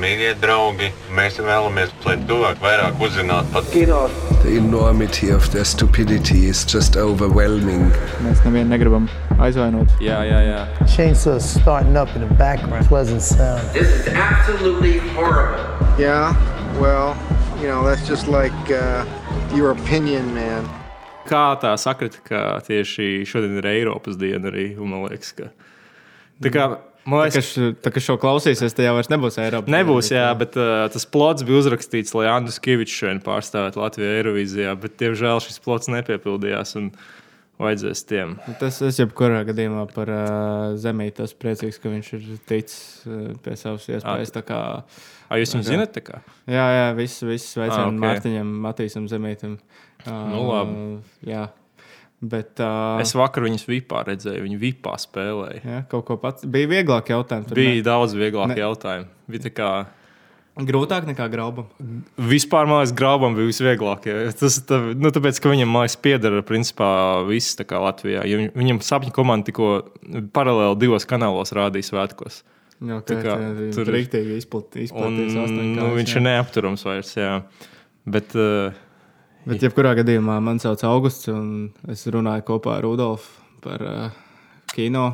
mīļie draugi, mēs vēlamies, lai cilvēki vairāk uzzinātu par kino. The enormity of their stupidity is just overwhelming. Mēs nevienu negribam aizvainot. Jā, jā, jā. Chainsaws starting up in the background. Pleasant sound. This is absolutely horrible. Yeah, well, you know, that's just like uh, your opinion, man. Kā tā sakrita, ka tieši šodien ir Eiropas diena arī, un man liekas, ka. Tā kā, man Tā, liekas, kas, tā, kas šo klausīsies, tad jau vairs nebūs Eiropas. Nebūs, jā, bet uh, tas plots bija uzrakstīts, lai Andris Kavičs šodien pārstāvētu Latviju Eirovīzijā, bet, diemžēl, šis plots nepiepildījās. Un vajadzēs tiem. Tas es jebkurā gadījumā par uh, Zemīti esmu priecīgs, ka viņš ir ticis uh, pie savas iespējas. tā Kā, A, jūs viņu tā kā- kā? Jā, jā, viss viss veicam Ah, ok. okay. Mārtiņam, Matīsam Zemītam. Uh, Nu, labi. Jā, bet. Uh, Es vakar viņus vipā redzēju, viņi vipā spēlēja. Jā, kaut ko pats. Bija vieglāk jautājums. tur Bija ne? daudz vieglāk Ne. jautājumu. Bija kā grūtāk nekā graubam. Vispār mākslinieks grābam bija visvieglāk. ja. Tas tā, nu, tāpēc, ka viņam mājas piedara principā viss Latvijā. Viņ- Viņam sapņu komanda tikko paralēli divos kanālos rādīja svētkos. Jā, Tā kā, kā tā, tur ir- rīktīgi izplatīts. nu, viņš ir neapturams vairs. Jā. Bet, uh, Bet, jebkurā gadījumā, man sauc Augusts, un es runāju kopā ar Rudolfu par uh, kino.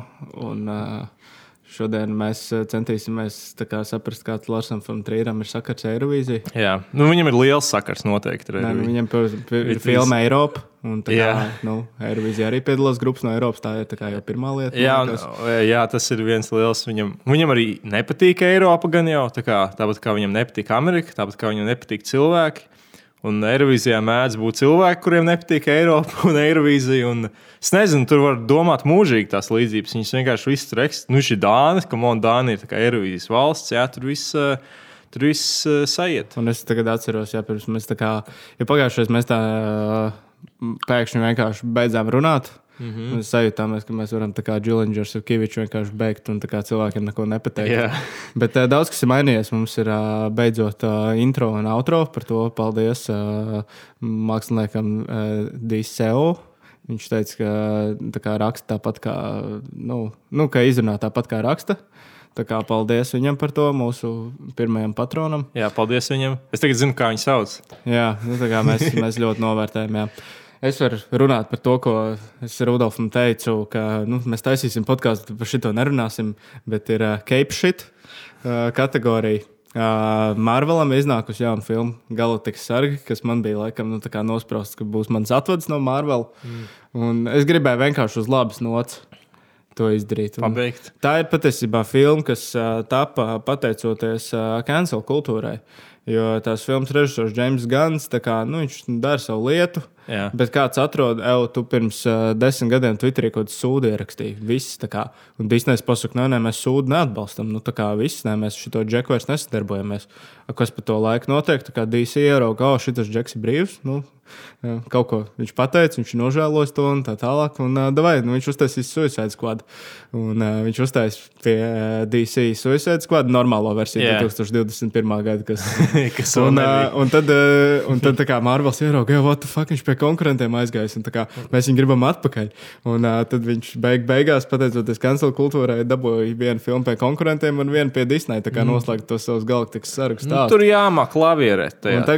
Un, uh, šodien mēs uh, centīsimies kā, saprast, kāds Larsam un Trīram ir sakars ar Eirovīziju. jā. Nu, viņam ir liels sakars noteikti. Nē, nu, viņam ir filma Eiropa. Un, tā Jā. kā, nu, Eirovīzija arī piedalās grupas no Eiropas. Tā ir tā jau pirmā lieta. Jā, un, jā, tas ir viens liels. Viņam, viņam arī nepatīk Eiropa, gan jau tā kā, tāpat kā viņam nepatīk Amerika, tāpat kā viņam nepatīk cilvēki. Un Eirovīzijā mēdz būt cilvēki, kuriem nepatīk Eiropa un Eirovīzija. Un es nezinu, tur var domāt mūžīgi tās līdzības. Viņas vienkārši viss tur eksistē. Nu, šī Dānis, ka man Dānija ir Eirovīzijas valsts, jā, tur viss. uh, Tur viss uh, sajiet. Un es tagad atceros, ja pirms mēs tā kā, ja pagājušajā mēs tā uh, pēkšņi vienkārši beidzām runāt. Mm -hmm. Mēs sajūtām, ka mēs varam tā kā Džilingers un Kavičs vienkārši beigt un cilvēkiem neko nepateikt. Jā. Bet uh, daudz kas ir mainījies. Mums ir uh, beidzot uh, intro un outro. Par to paldies uh, māksliniekam uh, DCO. Viņš teica, ka tā kā raksta tāpat kā, nu, nu, ka izrunā tāpat kā raksta. Tā kā paldies viņam par to, mūsu pirmajam patronam. Jā, paldies viņam. Es tagad zinu, kā viņu sauc. Jā, nu, tā kā mēs, mēs ļoti novērtējam. Jā. Es varu runāt par to, ko es Rudolfam teicu, ka nu, mēs taisīsim podkāstu, par šito nerunāsim, bet ir uh, Cape Shit uh, kategorija. Uh, Marvelam iznākusi jauna filma, Galaktikas sargi, kas man bija laikam nu, nosprausts, ka būs mans atvads no Marvela. Mm. Un es gribēju vienkārši uz labas nots to izdarīt. Pabeigt. Tā ir patiesībā filma, kas uh, tapa pateicoties uh, cancel kultūrai. Jo tās filmas režisors James Gans, kā, nu, viņš dara savu lietu. Jā. Bet kāds atrod, ej, tu pirms uh, desmit gadiem Twitterī kaut kādu sūdu ierakstīji. Viss kā, un Disneys pasaka, nē, nē, mēs sūdu neatbalstam. Nu, tā kā viss, nē, mēs šito džeku vairs nesadarbojamies. Kas pa to laiku notiek? Tā kā DC ierauga, ka šis džeks ir brīvs. Nu, kaut ko viņš pateica, viņš ir nožēlojis to un tā tālāk. Un, uh, davai, nu, viņš uztaisīs Suicide Squad. Un, uh, viņš uztaisīs pie uh, DC Suicide Squad normālo versiju Jā. 2021. gada, kas Kas un, uh, un tad, uh, un tad kā Marvels ieraudzīja, what the fuck viņš pie konkurentiem aizgājis. un kā Mēs viņu gribam atpakaļ. Un uh, tad viņš beig, beigās, pateicoties cancel kultūrai, dabūja vienu filmu pie konkurentiem un vienu pie Disneya. Tā kā mm. noslēgt tos savus galaktikas sarakstus. Nu, tur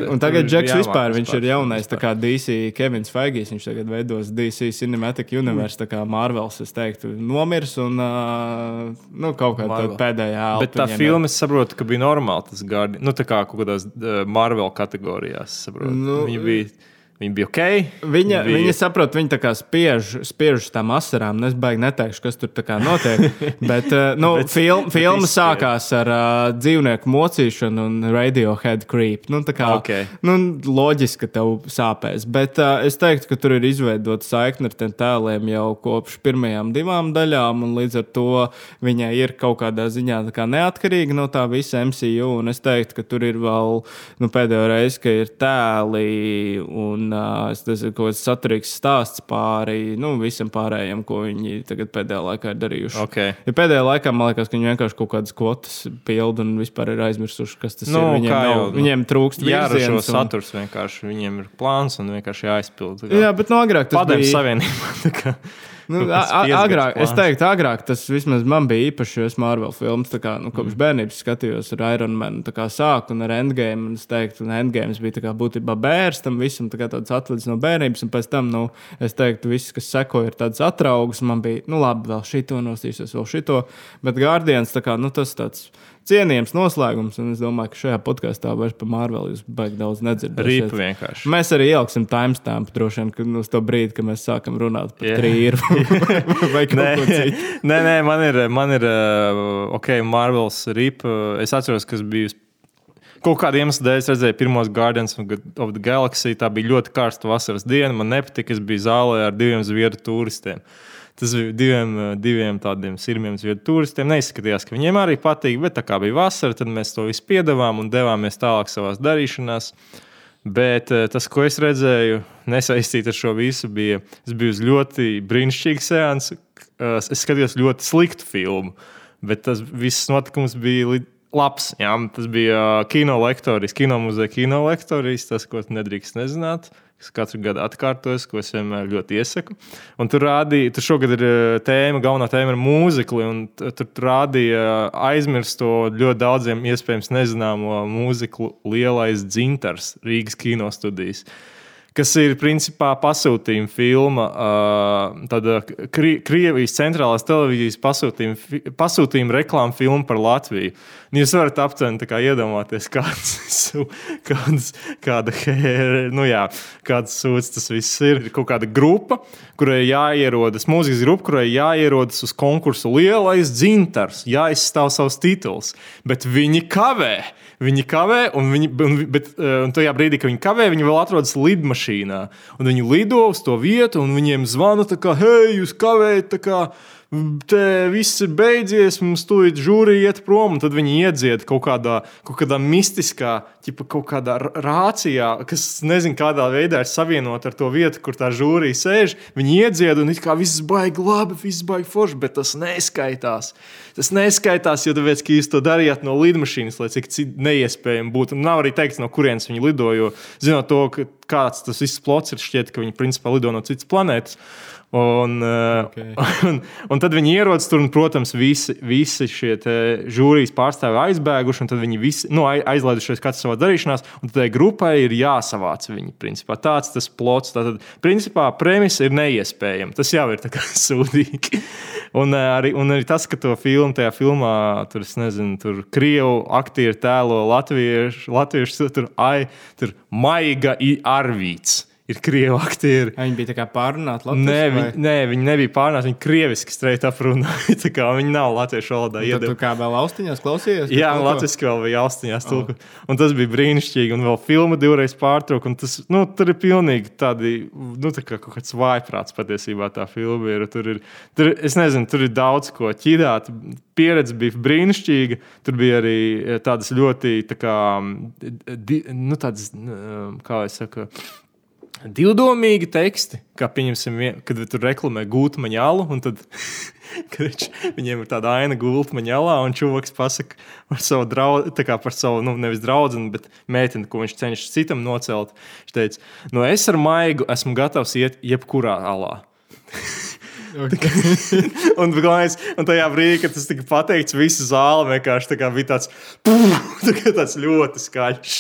un tur tagad Džeks jāmāk vispār, viņš vispār. ir jaunais kā DC Kevins Feigijs. Viņš tagad veidos DC Cinematic Universe, tā kā Marvels, es teiktu, nomirs un uh, nu, kaut kā tāda pēdējā Bet tā filma, es saprotu, ka bija normāli. Tas gārdi, nu, tā kā kaut kādās uh, Marvel kategorijās. saprotu. Nu, Viņa bija, viņa bija ok. Viņa, bija, viņa saprot, viņa tā kā spiež, spiež uz tām asarām. Es baigi neteikšu, kas tur notiek. Bet, uh, nu, Bet- film, bet filma izspiež. sākās ar uh, dzīvnieku mocīšanu un radiohead creep. Nu, kā, Ok. nu, loģiski, ka tev sāpēs. Bet uh, es teiktu, ka tur ir izveidota saikne ar tiem tēliem jau kopš pirmajām divām daļām. un Līdz ar to viņai ir kaut kādā ziņā kā neatkarīga no tā visa MCU. Un es teiktu, ka tur ir vēl nu, pēdējo reizi, ka ir tēli un uh, es nezinu, kaut kāds saturīgs stāsts pāri nu, visam pārējiem, ko viņi tagad pēdējā laikā ir darījuši. Ok. Ja pēdējā laikā man liekas, ka viņi vienkārši kaut kādas kvotas pilda un vispār ir aizmirsuši, kas tas Nu, ir. Viņiem, kā nav, jau, nu, viņiem trūkst virziens. Un... saturs vienkārši. Viņiem ir plāns un vienkārši jāizpild. Jā, bet no agrāk tas Padomju bija. Savienībā. Nu, agrāk, es teiktu, agrāk tas vismaz man bija īpaši, jo es Marvel filmas kā, nu, kopš Mm. bērnības skatījos ar Iron Man, tā kā sāku un ar Endgame. Un es teiktu, ka Endgame bija kā būtībā bērns tam visam, tā kā tāds atvedis no bērnības. Un pēc tam, nu, es teiktu, viss, kas sekoja, ir tāds atraugs. Man bija, nu, labi, vēl šito nostīsies, vēl šito. Bet Guardians, kā, nu, tas tāds cienījams noslēgums. Un es domāju, ka šajā podkāstā vairs par Marvel jūs baigi daudz nedzirdēsiet. Vienkārši. Mēs arī ieliksim timestamp droši vien, kad uz to brīdi, kad mēs sākam runāt par yeah. trījus vai kaut Nē, ko citu. nē, nē, man ir, man ir uh, ok, Marvels rip. uh, Es atceros, kas bija. Kaut kāda iemesla dēļ es redzēju pirmos Guardians of the Galaxy. Tā bija ļoti karsta vasaras diena. Man nepatika, es biju zālē ar diviem zviedru turistiem. Tas bija diviem, uh, diviem tādiem sirmiem zviedru turistiem. Neizskatījās, ka viņiem arī patīk, bet tā kā bija vasara, tad mēs to visu piedāvājām un devāmies tālāk savā darīšanās. Bet eh, tas, ko es redzēju, nesaistīts ar šo visu, bija. Es biju uz ļoti brīnišķīgu seansu. Eh, Es skatījos ļoti sliktu filmu, bet tas viss notikums bija labs. Jā, tas bija eh, kino lektorijas, kino muzeja kino lektorijas, tas, ko nedrīkst nezināt. Kas katru gadu atkārtojas, ko es vienmēr ļoti iesaku. Un tur rādīja, tur šogad ir eh, tēma, galvenā tēma ir mūzikli, un tur rādīja aizmirsto ļoti daudziem iespējams nezināmo mūziklu lielais dzintars Rīgas kinostudijas. Kas ir principā pasūtījuma filma, tāda Kri Krievijas centrālās televīzijas pasūtījuma, pasūtījuma reklāma filma par Latviju. Un Jūs varat aptuveni kā iedomāties, kāds, kāds, kāda hēra, nu jā, kāds sūds tas viss ir. Ir kaut kāda grupa, kurai jāierodas, mūzikas grupa, kurai jāierodas uz konkursu lielais dzintars, jāizstāv savus titulus, bet viņi kavē. Viņi kavē, un, viņi, un, bet, eh, un tajā brīdī, kad viņi kavē, viņi vēl atrodas lidmašīnā. Viņi lido uz to vietu, un viņiem zvana, kā, hei, jūs kavējat, te viss ir beidzies, mums tūlīt žūrija iet prom, un tad viņi iedzied kaut kādā, kaut kādā mistiskā, ķipa, kaut kādā rācijā, kas nezinu, kādā veidā ir savienota ar to vietu, kur tā žūrija sēž. Viņi iedzied, un it kā viss baigi labi, viss baigi forši, bet tas neskaitās. Tas neskaitās, jo tāpēc, ka jūs to darījāt no lidmašīnas, lai cik neiespējami būtu. Un nav arī teikts, no kurienes viņi lido, jo zinot to, kāds tas viss plots ir, šķiet, ka viņi principā lido no citas planētas. Un, okay. un, un tad viņi ierodas tur, un, protams, visi, visi šie žūrijas pārstāvji aizbēguši, un tad viņi visi nu, ai- aizlaidušies katrs savā darīšanās, un tai grupai ir jāsavāc viņi. Principā. Tāds tas plots. Tātad, principā, premisa ir neiespējama. Tas jau ir sūdīgi. Un eh, arī, un arī tas, ka to filmu, tajā filmā, tur, nezinu, tur krievu aktieri tēlo latviešu, latviešu tur, ai, tur maiga arvīts. Ir krievu aktieri. Viņi bija tā kā pārunāti Nē, Latvijas viņi, nē, viņi nebija pārnāti. Viņi krieviski streit aprunāja. Viņi nav latviešu valodā Tad tu kā vēl austiņās klausījies? Jā, ko? Latvijas vēl bija austiņās. Oh. Un tas bija brīnišķīgi. Un vēl filma divreiz pārtrauka. un Tas, nu, tur ir pilnīgi tādi, nu, tā kā kaut kāds vājprāts patiesībā tā filma ir. Tur ir, tur, es nezinu, tur ir daudz ko ķidāt. Pieredze bija brīnišķīga. Tur bija arī eh, tādas ļoti, tā kā, di, nu, tādas, mm, kā lai saka, divdomīgi teksti, kā pieņemsim, kad tur reklamē gūtu maņālu, un tad viņš, viņiem ir tāda aina gulta maņālā, un čūvaks pasaka par savu draugu, tā kā par savu, nu, nevis draugu, bet meiteni, ko viņš cenšas citam nocelt. Viņš teica, no es ar maigu esmu gatavs iet jebkurā alā. un, galvenais, un tajā brīdī, kad tas tika pateikts, visa zāle vienkārši tā kā bija tāds, tā kā tāds ļoti skaļš.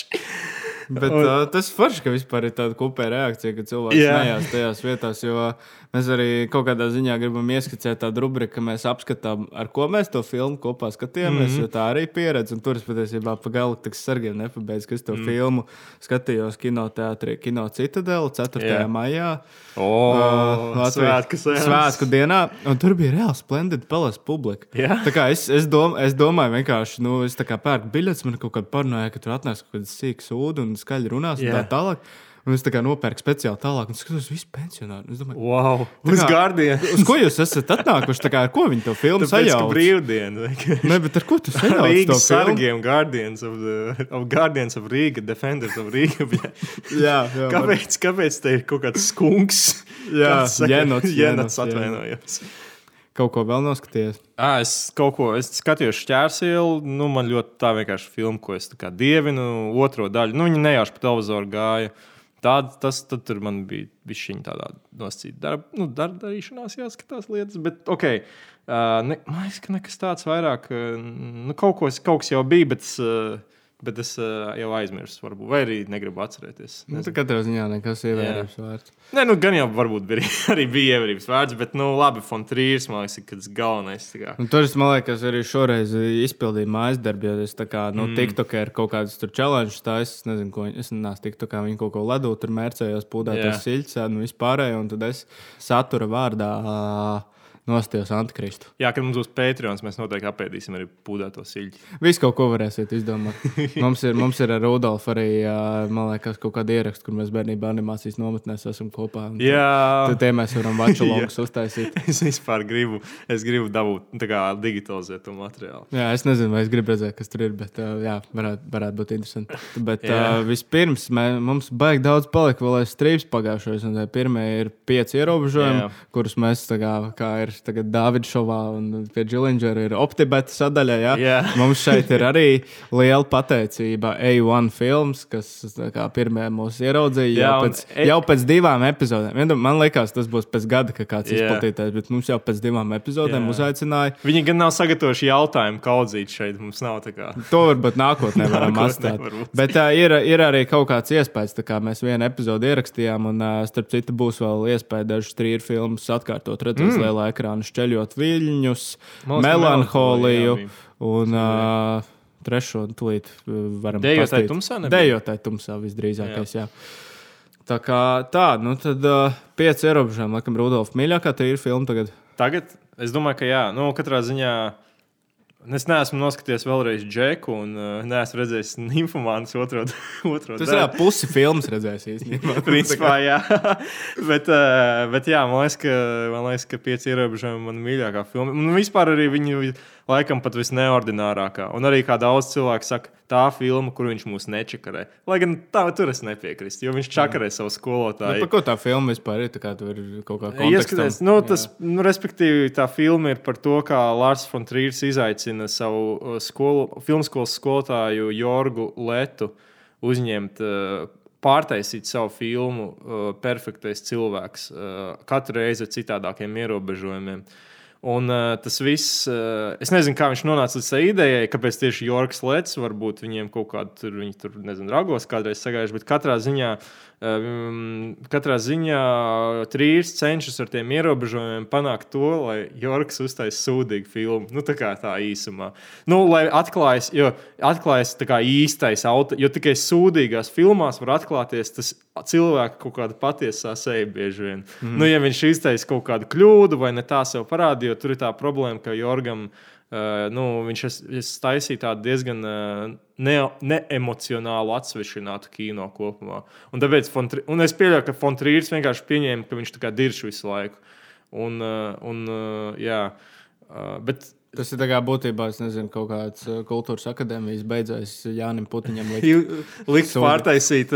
Bet Un- uh, tas forši, ka vispār ir tāda kopēja reakcija, ka cilvēki Jā. smējās tajās vietās. Jo mēs arī kaut kādā ziņā gribam ieskicēt tādu rubriku, ka mēs apskatām, ar ko mēs to filmu kopā skatījāmies. Mm. -hmm. Tā arī pieredze. Un tur es patiesībā pa galaktikas sargiem nepabeidzu, ka es to mm. filmu skatījos kinoteātrī, Kino Citadela 4. Jā. maijā. O, Uh, svētku seanss. svētku dienā, un tur bija reāli splendida pelas publika. Jā. Tā kā es, es, dom, es domāju, vienkārši, nu, es tā kā pērku biļetes, man kaut kāda parunāja, ka tur atnāks kaut kāds sīks sūds un skaļi runās un Jā. tā tālāk. Un es tā kā nopērku speciāli tālāk, un skatos, visi pensionāri. Es domāju, Wow, uz gardiem. Uz ko jūs esat atnākuši? Tā kā, ar ko viņi to filmu sajauc? brīvdiena. Ne, bet ar ko tu sajauc to Rīgas sargiem, Guardians of, the, of Guardians of Riga, Defenders of Riga. Jā, jā. var- Kāpēc, kāpēc te ir kaut kāds skunks? Jā, saka, jenots, jenots jenots, atvainojos. Kaut ko vēl noskaties. À, es kaut ko es skatījos šķērsielu. Nu, man ļoti tā vienkārši filma, ko es tā kā dievinu. Otro daļu. Nu, viņa nejauši pa televizoru gāja. Tāda, tas tur man bija viņa tādā nosacīta darba, nu, darba darīšanās, jāskatās lietas. Bet, ok, uh, ne, man liekas, ka nekas tāds vairāk, uh, nu, kaut, ko, kaut kas jau bija, bet, uh, bet es uh, jau aizmirsu, varbūt, vai arī negribu atcerēties. Nu, Nezinu. tā katrā ziņā nekas ievērības vērts. Nē, nu, gan jau varbūt bija, arī bija ievērības vērts, bet, nu, labi, Fontrīrs, man liekas, ir tas galvenais. Un tur es, man liekas, arī šoreiz izpildīju mājas darbu, jo es tā kā, nu, mm. TikTokā ir kaut kādas tur challenge, tā es nezinu, ko viņi, es neesmu TikTokā, viņi kaut ko ledu, tur mērcējos pūdētos Jā. siļķus, un vispārējo, un tad es satura vārdā ā, nostījos antikristu. Jā, kad mums būs Patreons, mēs noteikti apēdīsim arī pūdēto siļķi. Visu kaut ko varēsiet izdomāt. Mums ir, mums ir ar Rudolfu arī, man liekas, kaut kāda ieraksta, kur mēs bērnībā animācijas nometnēs esam kopā. Jā, Tad tie mēs varam vačalogus uztaisīt. es vispār gribu, es gribu dabūt tā kā digitalizēt to materiālu. Jā, es nezinu, vai es gribu redzēt, kas tur ir, bet jā, varētu, varētu būt interesanti. Bet uh, vispirms mē, mums baigi daudz palika vēl aiz strīpas pagājušajos. un tie Pirmie ir pieci ierobežojumi, Jā. kurus mēs tā kā, kā ir tagad Dāvidas šovā un pie Džilingera ir optibeta sadaļa. Jā. Jā. Mums šeit ir arī liela pateicība A1 films, kas kā pirmie mūs ieraudzīja Jā, jau pēc, E- jau pēc divām epizodēm. Vienam- Man liekas, tas būs pēc gada, ka kāds Jā. izplatītājs, bet mums jau pēc divām epizodēm Jā. uzaicināja. Viņi gan nav sagatavojuši jautājumu kaudzīt šeit. Mums nav tā kā. To varbūt nākotnē varam atstāt. Bet uh, ir, ir arī kaut kāds iespējas, tā kā mēs vienu epizodi ierakstījām, un uh, starp citu būs vēl iespēja dažas trījus filmas atkārtot, redzēt, mm. lielā ekrāna šķeļot viļņus, ka melanholiju un uh, trešo tūlīt varam pastāstīt. tumsā nebija? Dejotāji tumsā visdrīzākais, jā. jā. Tā kā tā, nu tad uh, pieci ierobežojumi, laikam, Rudolf, mīļākā tā ir filma tagad. Tagad es domāju, ka jā, nu, katrā ziņā. Es neesmu noskatījies vēlreiz Džeku, un uh, neesmu redzējis Nīfumānas otro, otro Tas daļu. ir pusi filmas redzējis īstenībā. Principā, jā. bet, uh, bet jā, man liekas, ka, man liekas, ka pieci ierobežojumi man mīļākā filma. Un vispār arī viņu laikam pat visneordinārākā. Un arī kā daudz cilvēku saka, tā filma, kur viņš mūs nečakarē. Lai gan tā, tur es nepiekrītu, jo viņš čakarē savu Nu, skolotāju. par ko tā filma vispār ir? Tā kā tur ir kaut kā. Ieskaties, nu, tas, nu, respektīvi, tā filma ir par to, kā Lārs Fontrīrs izaicina savu uh, skolu, filmskolas skolotāju Jorgu Letu uzņemt. Uh, Pārtaisīt savu filmu, uh, perfektais cilvēks, uh, katru reizi ar citādākiem ierobežojumiem. Un uh, tas viss, uh, es nezinu, kā viņš nonāca līdz tai idejai, kāpēc tieši Jorgs Lets, varbūt viņiem kaut kāda tur, viņi tur, nezinu, ragos kādreiz sagājuši, bet katrā ziņā, um, katrā ziņā trīs cenšas ar tiem ierobežojumiem panākt to, lai Jorgs uztais sūdīgu filmu. Nu, tā kā tā īsumā. Nu, lai atklājas, jo atklājas tā kā īstais auto, jo tikai sūdīgās filmās var atklāties tas cilvēka kaut kāda patiesā seja bieži vien. Mm. Nu, ja viņš iztaisa kaut kādu kļūdu vai ne tā sev parādīja, jo tur ir tā problēma, ka Jorgam. Uh, nu, viņš es, es taisīja tādu diezgan uh, ne, neemocionālu, atsvešinātu kino kopumā. Un, Fontri, un es pieļauju, ka Fontrīrs vienkārši pieņēma, ka viņš tā kā dirž visu laiku. Un, uh, un, uh, jā, uh, bet Tas ir būtībā, nezinu, kaut kāds uh, kultūras akadēmijas beidzējis Jānim Putiņam. Sūdi. pārtaisīt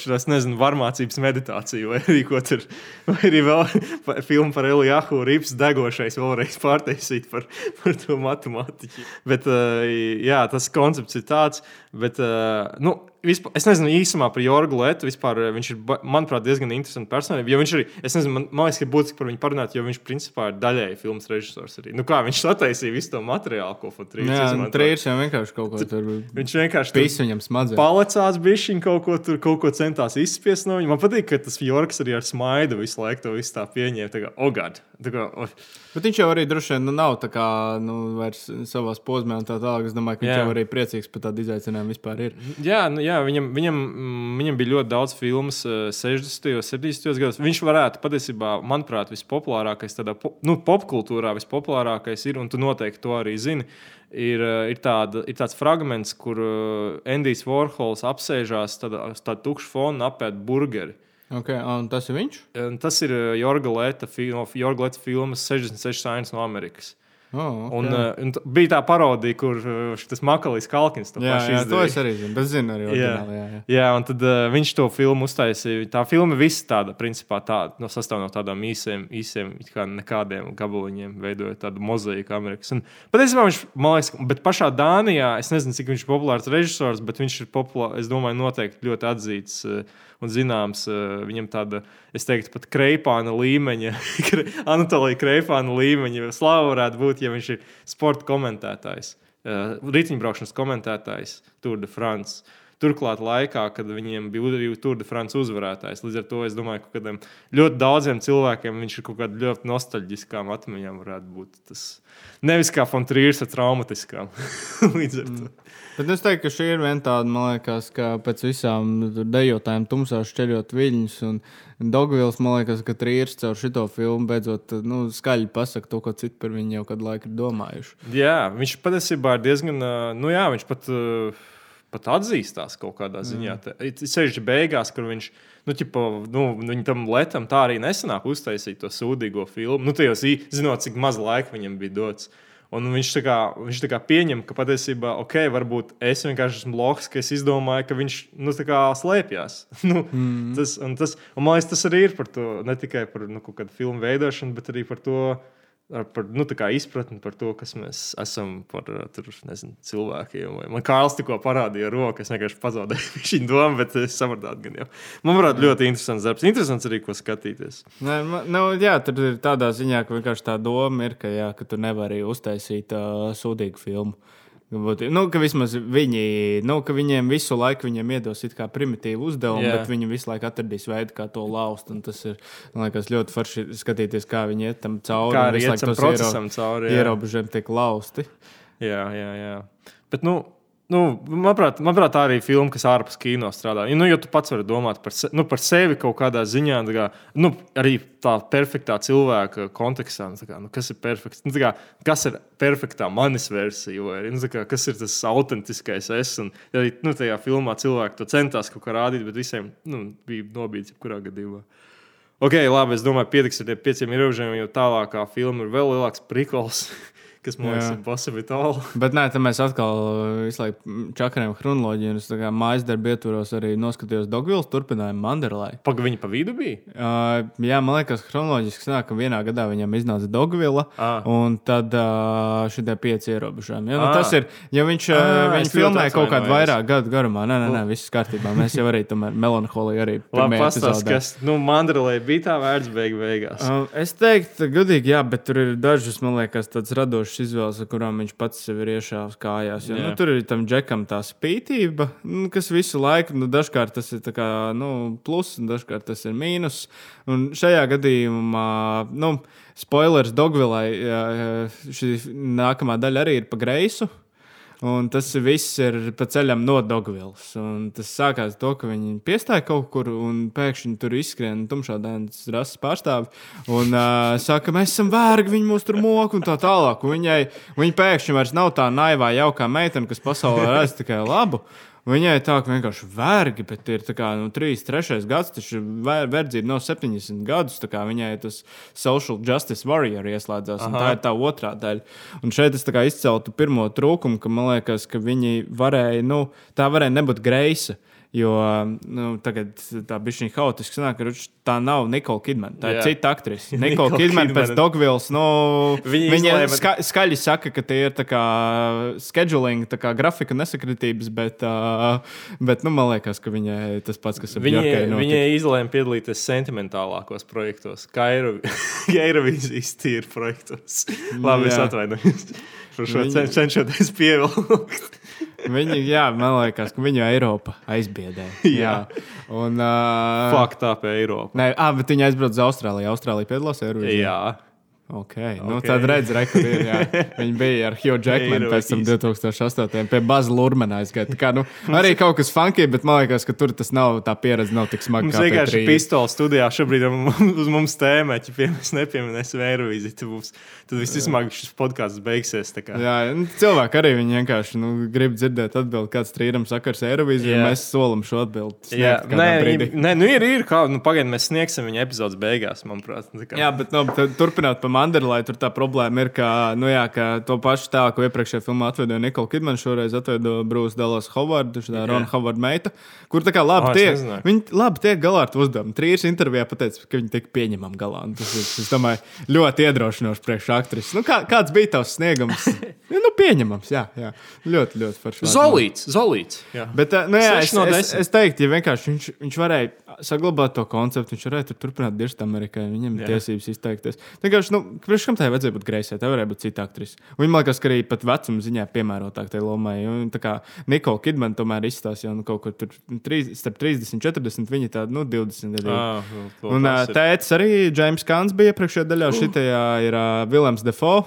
šo, nezinu, varmācības meditāciju, vai arī ko tur, vai arī vēl filmu par Elijahu Rīps degošais vēlreiz pārtaisīt par, par to matemātiķu. Bet, uh, jā, tas koncepts ir tāds, bet, uh, nu, vispār, es nezinu īsumā par Jorgu Lietu. Vispār uh, viņš ir, manuprāt, diezgan interesants personība. Jo viņš arī, es nezinu, man, man liekas, ka būtiski par viņu parunāt, jo viņš principā ir daļēji filmas režisors arī. Nu, kā viņš sataisīja visu to materiālu, ko Fotrīs Jā, izmantoja. trījus jau vienkārši kaut ko tur Viņš vienkārši pīs viņam smadzenes. Palicās bišķiņ kaut ko tur, kaut ko centās izspiest no viņa. Man patīk, ka tas Jorgs arī ar smaidu visu laiku to visu tā pieņēma. Tā kā, oh, God! Tā kā, oh. Bet viņš jau arī droši vien nu, nav tā kā nu, savā posmā un tā tālāk. Es domāju, ka viņš Jā. jau arī priecīgs par tādu izaicinājumu vispār ir. Jā, nu, jā viņam, viņam, mm, viņam bija ļoti daudz filmas eh, 60. un 70. gados. Viņš varētu patiesībā, manuprāt, vispopulārākais, tādā nu, popkultūrā vispopulārākais ir, un tu noteikti to arī zini. Ir, eh, ir, tāda, ir tāds fragments, kur eh, Endijs Vorhols apsēžās tādā, uz tādu tukšu fonu apēd burgeri. Okay, un tas ir viņš? Tas ir eh, Jorga Leta, no Jorga Leta filmas 66 Sainas no Amerikas. Oh, okay. Un, uh, un bija tā parodija, kur uh, šis Makalijs Kalkins to jā, jā, to izdarīja. es arī zinu. Bet zinu arī oriģināli. Jā, jā. Jā, un tad uh, viņš to filmu uztaisīja. Tā filma viss tāda, principā, tāda, no sastāv no tādām īsiem, īsiem kā nekādiem gabaliņiem, veidojot tādu mozaiku Amerikas. Un patiesībā viņš, man liekas, bet pašā Dānijā, es nezinu, cik viņš ir populārs režisors, bet viņš ir populārs, es domāju, noteikti ļoti atzīts uh, un zināms. Viņam tāda, es teiktu, pat kreipāna līmeņa, Anatolija kreipāna līmeņa slava varētu būt, ja viņš ir sporta komentētājs, uh, riteņbraukšanas komentētājs Tour de France. Turklāt, laikā, kad viņiem bija arī Tour de France uzvarētājs, līdz ar to es domāju, ka kādiem ļoti daudziem cilvēkiem viņš ir kaut kāda ļoti nostalģiskām atmiņām, varētu būt tas nevis kā Fontrīrs ar traumatiskām. līdz ar to. Bet es teiktu, ka šī ir viena tāda, man liekas, ka pēc visām dejotājiem tumsā šķeļot viļņus. Un Dogvils, man liekas, ka Trīrs caur šo filmu beidzot nu, skaļi pasakā to, ko citi par viņu jau kādu laiku ir domājuši. Jā, viņš patiesībā ir diezgan, nu jā, viņš pat, ā, pat atzīstās kaut kādā ziņā. Mm. Ceļš beigās, kur viņš, nu, ķipa, nu, tam letam tā arī nesanāk uztaisīt to sūdīgo filmu. Nu, tajos, zinot, cik maz laika viņam bija dots. Un viņš tā kā, viņš tā kā pieņem, ka patiesībā, ok, varbūt es vienkārši esmu loks, ka es izdomāju, ka viņš nu, slēpjas. nu, mm. tas, un tas, un man liekas, tas arī ir par to, ne tikai par nu, kādu filmu veidošanu, bet arī par to, ar, par nu, izpratni par to, kas mēs esam par uh, tur, nezinu, cilvēkiem. Man Kārls tikko parādīja roku, es vienkārši pazaudēju viņa domu, bet es sapratu, gan jau. Man varētu ļoti interesants darbs. Interesants arī, ko skatīties. Nē, man- nu, jā, tur ir tādā ziņā, ka vienkārši tā doma ir, ka, jā, ka tu nevari uztaisīt uh, sūdīgu filmu. Būt- Nu, ka vismaz viņi, nu, ka viņiem visu laiku viņiem iedos it kā primitīvu uzdevumu, yeah. bet viņi visu laiku atradīs veidu, kā to laust. Tas ir man liekas, ļoti forši skatīties, kā viņi iet tam cauri. Kā arī iet tam procesam iero- cauri, jā. Ierobežojumi tiek lausti. Jā, jā, jā. Bet, nu, nu, manuprāt, manuprāt, tā arī ir filma, kas ārpus kino strādā. Nu, jo tu pats vari domāt par, se, nu, par sevi kaut kādā ziņā, kā, nu, arī tā perfektā cilvēka kontekstā. Nu, kā, nu, kas ir perfekts? Nu, kā, kas ir perfektā manis versija? Vai, arī, nu, kā, kas ir tas autentiskais es? Un, arī nu, tajā filmā cilvēki to centās kaut kā rādīt, bet visiem nu, bija nobīdis jebkurā gadījumā. Ok, labi, es domāju, pietiks ar tiem pieciem ierobežojumiem, jo tālākā filma ir vēl lielāks prikals, kas man liekas, ir possible. Bet nē, tad mēs atkal uh, visu laiku čakarējam chronoloģiju. un Es kā mājas darbu ietvaros arī noskatījos Dogvils turpinājumu Manderlai. Pagaidi, viņa pa vidu bija. Uh, jā, man liekas, chronoloģiski sanāk, ka vienā gadā viņam iznāca Dogvila, Ah. un tad uh, šie pieci ierobežojumi. Ja, nu, Ah. tas ir, ja viņš uh, Ah, ļoti filmēja kaut kādu vairāk gadu garumā, nē, nē, nē viss kārtībā. Mēs jau arī tomēr melanholiju arī Labi, pirmajā pastāst, epizodē. kas nu, Mandrelē bija tā vērts beig beigās. Um, es teiktu, godīgi, jā, bet tur ir dažas, man liekas, tādas radošas izvēles, ar kurām viņš pats sev ir iešāvis kājās. Jo, Jā. nu, tur ir tam džekam tā spītība, nu, kas visu laiku, nu, dažkārt tas ir kā, nu, pluss, un dažkārt tas ir mīnus. Un šajā gadījumā, nu, spoilers Dogvilai, šī nākamā daļa arī ir pa greisu. Un tas viss ir pa ceļam no Dogvils. Un Tas sākās to, ka viņi piestāja kaut kur un pēkšņi tur izskrien tumšā dēļas rases pārstāvi. Un uh, saka, mēs esam vērgi, viņi mūs tur moka un tā tālāk. Un viņai, viņa pēkšņi vairs nav tā naivā, jaukā meitene, kas pasaulē redz tikai labu. Viņai tā kā vienkārši vergi, bet ir kā nu, 3, 3 gads, taču ver- verdzība nav 70 gadus. Viņai tas social justice warrior ieslēdzās, un tā ir tā otrā daļa. Un šeit es izceltu pirmo trūkumu, ka man liekas, ka viņi varēja, nu, tā varēja nebūt greisa. Jo nu, tagad tā bija šī haotiska sanāk, ka tā nav Nikola Kidmana. Tā Jā. ir cita aktrise. Nikola Nicole Kidmana pēc Kidmana. Dogvils. Nu, Viņa viņa izlēma- ska, skaļi saka, ka tie ir kā scheduling, kā grafika nesakritības, bet, uh, bet nu, man liekas, ka viņai tas pats, kas ir Viņa, Bjorkai viņa izlēma piedalīties sentimentālākos projektos, kā Eiro- Eirovīzijas tīra projektos. Labi, es Jā. atvainojos par šo cenšoties pievilkt. Viņa, jā, man liekas, ka viņu Eiropa aizbiedē. Jā. Un, uh, Fakta ap Eiropu. Nē, ah, bet viņa aizbrauca uz Austrāliju. Austrālija piedalās Eirovīzijā. Jā. Okay. Nu, Ok. tad redz, re, kur ir. Jā. Viņi bija ar Hugh Jackmanu pēc tam 2008. pie Baza Lurmana aizgāja. Kā, nu, arī kaut kas funky, bet man liekas, ka tur tas nav, tā pieredze nav tik smaga. Mums vienkārši ir pistola studijā. Šobrīd uz mums tēmē, ja mēs nepieminēsim Eirovīziju, tad, būs, visticamāk šis podkāsts beigsies. Jā, nu, cilvēki arī vienkārši nu, grib dzirdēt atbildi, kāds trījums sakars ar Eirovīziju. Jā. Mēs solam šo atbildi. Jā, nē, nē, nu ir, ir kā, nu, pagaidām mēs sniegsim viņa epizodes beigās, manuprāt. Nu, Jā, bet nu, tad turpināt par Manderlai tur tā problēma ir, ka, nu jā, ka to pašu tā, ko iepriekšējā filmā atveidoja Nikola Kidmana, šoreiz atveido Brūss Dallas Hovards, tā. Rona Hovarda meita, kur tā kā labi O, es tiek, viņi labi tiek galā ar to uzdevumu. Trīs intervijā pateica, ka viņi tiek pieņemami galā. Tas ir, es domāju, ļoti iedrošinoši priekš aktrises. Nu, kā, kāds bija tavs sniegums? nu, pieņemams, jā, jā. Ļoti, ļoti forši. Zolīts, zolīts. Jā. Bet, uh, nu, jā, es, no es, es teiktu, ja vienkārši viņš, viņš varēja saglabāt to konceptu, viņš varēja tur turpināt dirzt Amerikai. Viņam ir tiesības izteikties. Vienkārši, nu, priekš kam tai vajadzēja būt greisai, tai varēja būt cita aktrise. Viņa man liekas, ka arī pat vecuma ziņā piemērotāk tai lomai. Un, tā kā Nikola Kidmana tomēr izstāsta jau nu, kaut kur tur trīs- starp 30 un 40, viņa tāda nu, 20 gadu. Ah, nu, Un ir. tēvs arī James Kants bija iepriekšējā daļā. Uh. Šitajā ir uh, Vilams Defoe.